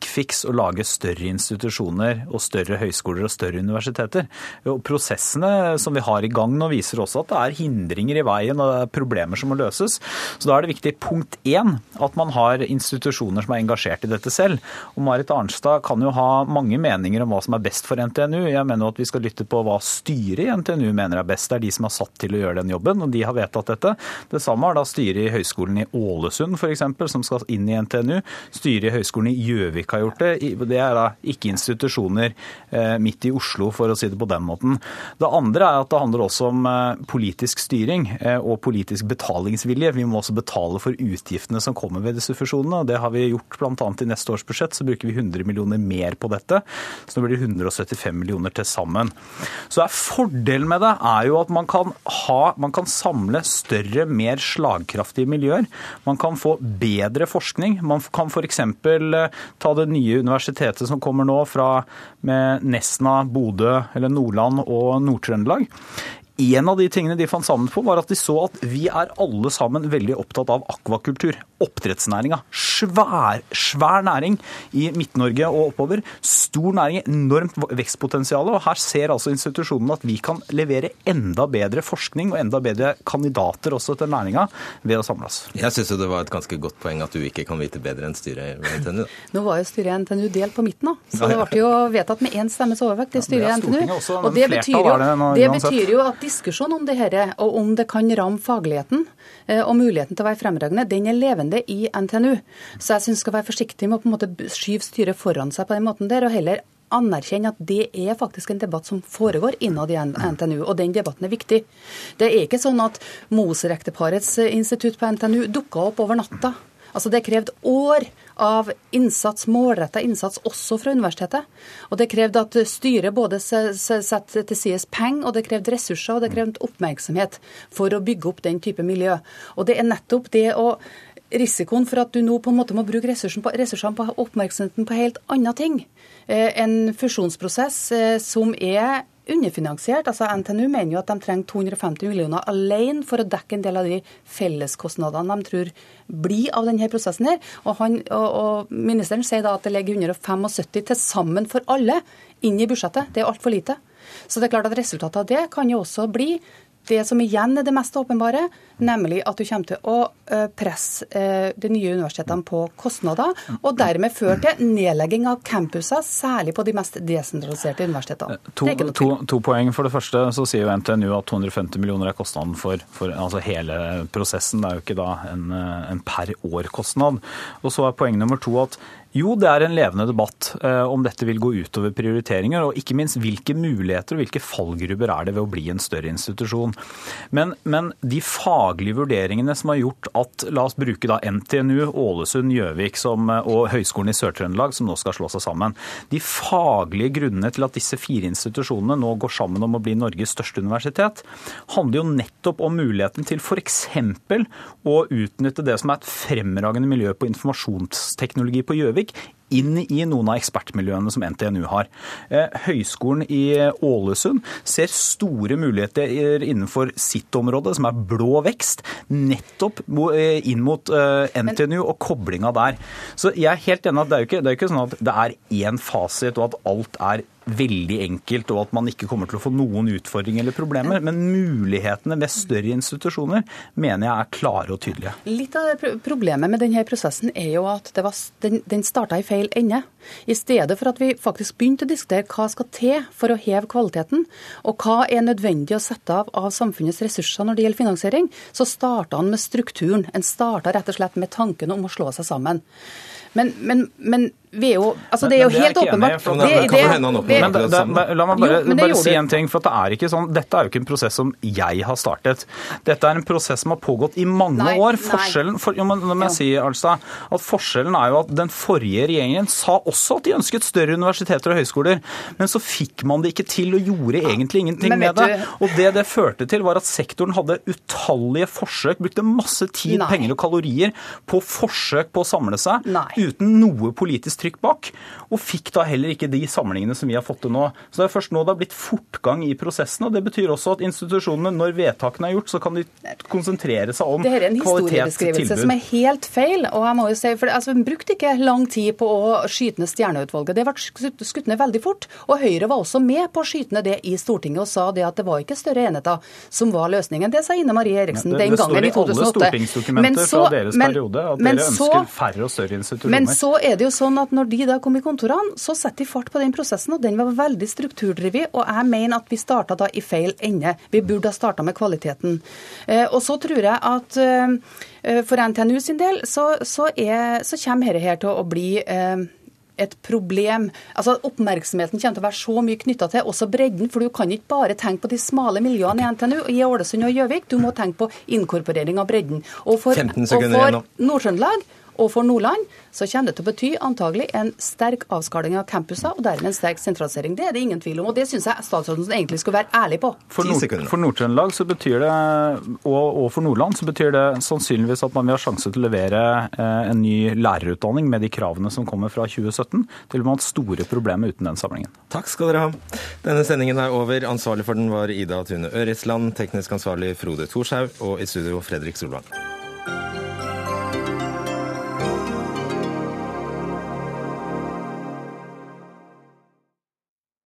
fix å lage større institusjoner og større høyskoler og større universiteter. Og prosessene som vi har i gang nå viser også at det er hindringer i veien og det er problemer som må løses. Så da er det viktig punkt én at man har institusjoner som er engasjert i dette selv. Og Marit Arnstad kan jo ha mange meninger om hva som er best for NTNU. Jeg mener at vi skal lytte på hva styret i NTNU mener er best. Det er de som er satt til å gjøre den jobben, og de har vedtatt dette. Det samme har da styret i Høgskolen i Ålesund for f.eks., som skal inn i NTNU. Styret i Høgskolen i Gjøvik har gjort det. Det er da ikke institusjoner eh, midt i Oslo, for å si det på den måten. Det andre er at det handler også om eh, politisk styring eh, og politisk betalingsvilje. Vi må også betale for utgiftene som kommer ved disse fusjonene. og Det har vi gjort bl.a. i neste års budsjett. Så bruker vi 100 millioner mer på dette. Så nå blir det 175 millioner til sammen. Så er Fordelen med det er jo at man kan, ha, man kan samle større, mer slagkraftige miljøer. Man kan få bedre forskning. Man kan f.eks. ta det nye universitetet som kommer nå fra med Nesna, Bodø eller Nordland og Nord-Trøndelag en av de tingene de fant sammen på, var at de så at vi er alle sammen veldig opptatt av akvakultur. Oppdrettsnæringa. Svær, svær næring i Midt-Norge og oppover. Stor næring, enormt vekstpotensial. Og her ser altså institusjonene at vi kan levere enda bedre forskning og enda bedre kandidater også til næringa ved å samle oss. Jeg syns det var et ganske godt poeng at du ikke kan vite bedre enn styret i NTNU. Nå var jo styret i NTNU delt på midten, da. Så det ble jo vedtatt med én stemmes overvekt, det styret i NTNU. Og det betyr jo, det betyr jo at diskusjon om det dette, og om det kan ramme fagligheten og muligheten til å være fremragende, den er levende i NTNU. Så jeg syns skal være forsiktig med å på en måte skyve styret foran seg på den måten der, og heller anerkjenne at det er faktisk en debatt som foregår innad i NTNU, og den debatten er viktig. Det er ikke sånn at Moser-ekteparets institutt på NTNU dukka opp over natta. Altså Det krevde år av innsats, målretta innsats også fra universitetet. Og det krevde at styret både satte til side penger, og det krevde ressurser og det krevde oppmerksomhet for å bygge opp den type miljø. Og det er nettopp det å Risikoen for at du nå på en måte må bruke ressursene på, ressursene på oppmerksomheten på helt andre ting. Eh, en fusjonsprosess eh, som er underfinansiert. Altså NTNU mener jo at de trenger 250 millioner alene for å dekke en del av de felleskostnadene de tror blir av denne prosessen. her. Og, han, og, og Ministeren sier da at det ligger 175 til sammen for alle inn i budsjettet. Det er altfor lite. Så det er klart at resultatet av det kan jo også bli det som igjen er det mest åpenbare, nemlig at du kommer til å eh, presse eh, de nye universitetene på kostnader, og dermed føre til nedlegging av campuser, særlig på de mest desentraliserte universitetene. Eh, to, to, to, poeng. For det første så sier jo NTNU at 250 millioner er kostnaden for, for altså hele prosessen. Det er jo ikke da en, en per år-kostnad. Og så er poeng nummer to at jo, det er en levende debatt eh, om dette vil gå utover prioriteringer, og ikke minst hvilke muligheter og hvilke fallgrupper er det ved å bli en større institusjon. Men, men de faglige vurderingene som har gjort at, la oss bruke da NTNU, Ålesund, Gjøvik og Høgskolen i Sør-Trøndelag, som nå skal slå seg sammen, de faglige grunnene til at disse fire institusjonene nå går sammen om å bli Norges største universitet, handler jo nettopp om muligheten til f.eks. å utnytte det som er et fremragende miljø på informasjonsteknologi på Gjøvik Gjøvik inn i noen av ekspertmiljøene som NTNU har. Eh, Høgskolen i Ålesund ser store muligheter innenfor sitt område, som er blå vekst, nettopp eh, inn mot eh, NTNU og koblinga der. Så jeg er helt enig at det er jo ikke, det er ikke sånn at det er én fasit og at alt er veldig enkelt, og at man ikke kommer til å få noen utfordringer eller problemer. Men mulighetene ved større institusjoner mener jeg er klare og tydelige. Litt av problemet med denne prosessen er jo at var, den, den starta i feil ende. I stedet for at vi faktisk begynte å diskutere hva skal til for å heve kvaliteten, og hva er nødvendig å sette av av samfunnets ressurser når det gjelder finansiering, så starta han med strukturen. En starta rett og slett med tanken om å slå seg sammen. Men, men, men jo, altså det er jo helt åpenbart La meg bare, jo, bare si en ting. for det er ikke sånn, Dette er jo ikke en prosess som jeg har startet. Dette er en prosess som har pågått i mange nei, år. Forskjellen, for, jo, men, jeg si, altså, at forskjellen er jo at den forrige regjeringen sa også at de ønsket større universiteter og høyskoler. Men så fikk man det ikke til og gjorde egentlig ingenting med det. Og det det førte til, var at sektoren hadde utallige forsøk, brukte masse tid, nei. penger og kalorier på forsøk på å samle seg, nei. uten noe politisk trykk bak, og fikk da heller ikke de samlingene som vi har fått til nå. Så det er først nå det har blitt fortgang i prosessen, og det betyr også at institusjonene, når vedtakene er gjort, så kan de konsentrere seg om kvalitetstilbud. Det er en historiebeskrivelse som er helt feil. og jeg må jo si, for altså, Vi brukte ikke lang tid på å skyte ned Stjerneutvalget. Det ble skutt ned veldig fort. Og Høyre var også med på å skyte ned det i Stortinget og sa det at det var ikke større enheter som var løsningen. Det sa Ine Marie Eriksen den gangen i 2008. Det står i alle stortingsdokumenter så, fra deres men, periode at dere så, færre og større institusjoner. Men så er det jo sånn at at når de da kom i kontorene, så setter de fart på den prosessen, og den var veldig strukturdrevet. Og jeg mener at vi starta da i feil ende. Vi burde ha starta med kvaliteten. Eh, og så tror jeg at eh, for NTNU sin del så, så, er, så kommer dette her til å bli eh, et problem. Altså Oppmerksomheten kommer til å være så mye knytta til også bredden. For du kan ikke bare tenke på de smale miljøene i NTNU i Ålesund og Gjøvik. Du må tenke på inkorporering av bredden. Og for, og for Nord-Trøndelag Og for Nordland så kommer det til å bety antagelig en sterk avskaling av campuser, og dermed en sterk sentralisering. Det er det ingen tvil om, og det syns jeg statsråden egentlig skulle være ærlig på. For, Nord for Nord-Trøndelag så betyr det, og, og, for Nordland så betyr det sannsynligvis at man vil ha sjanse til å levere eh, en ny lærerutdanning med de kravene som kommer fra 2017. Det vil man ha store problemer uten den samlingen. Takk skal dere ha. Denne sendingen er over. Ansvarlig for den var Ida Tune Øresland, teknisk ansvarlig Frode Thorshaug og i studio Fredrik Solvang.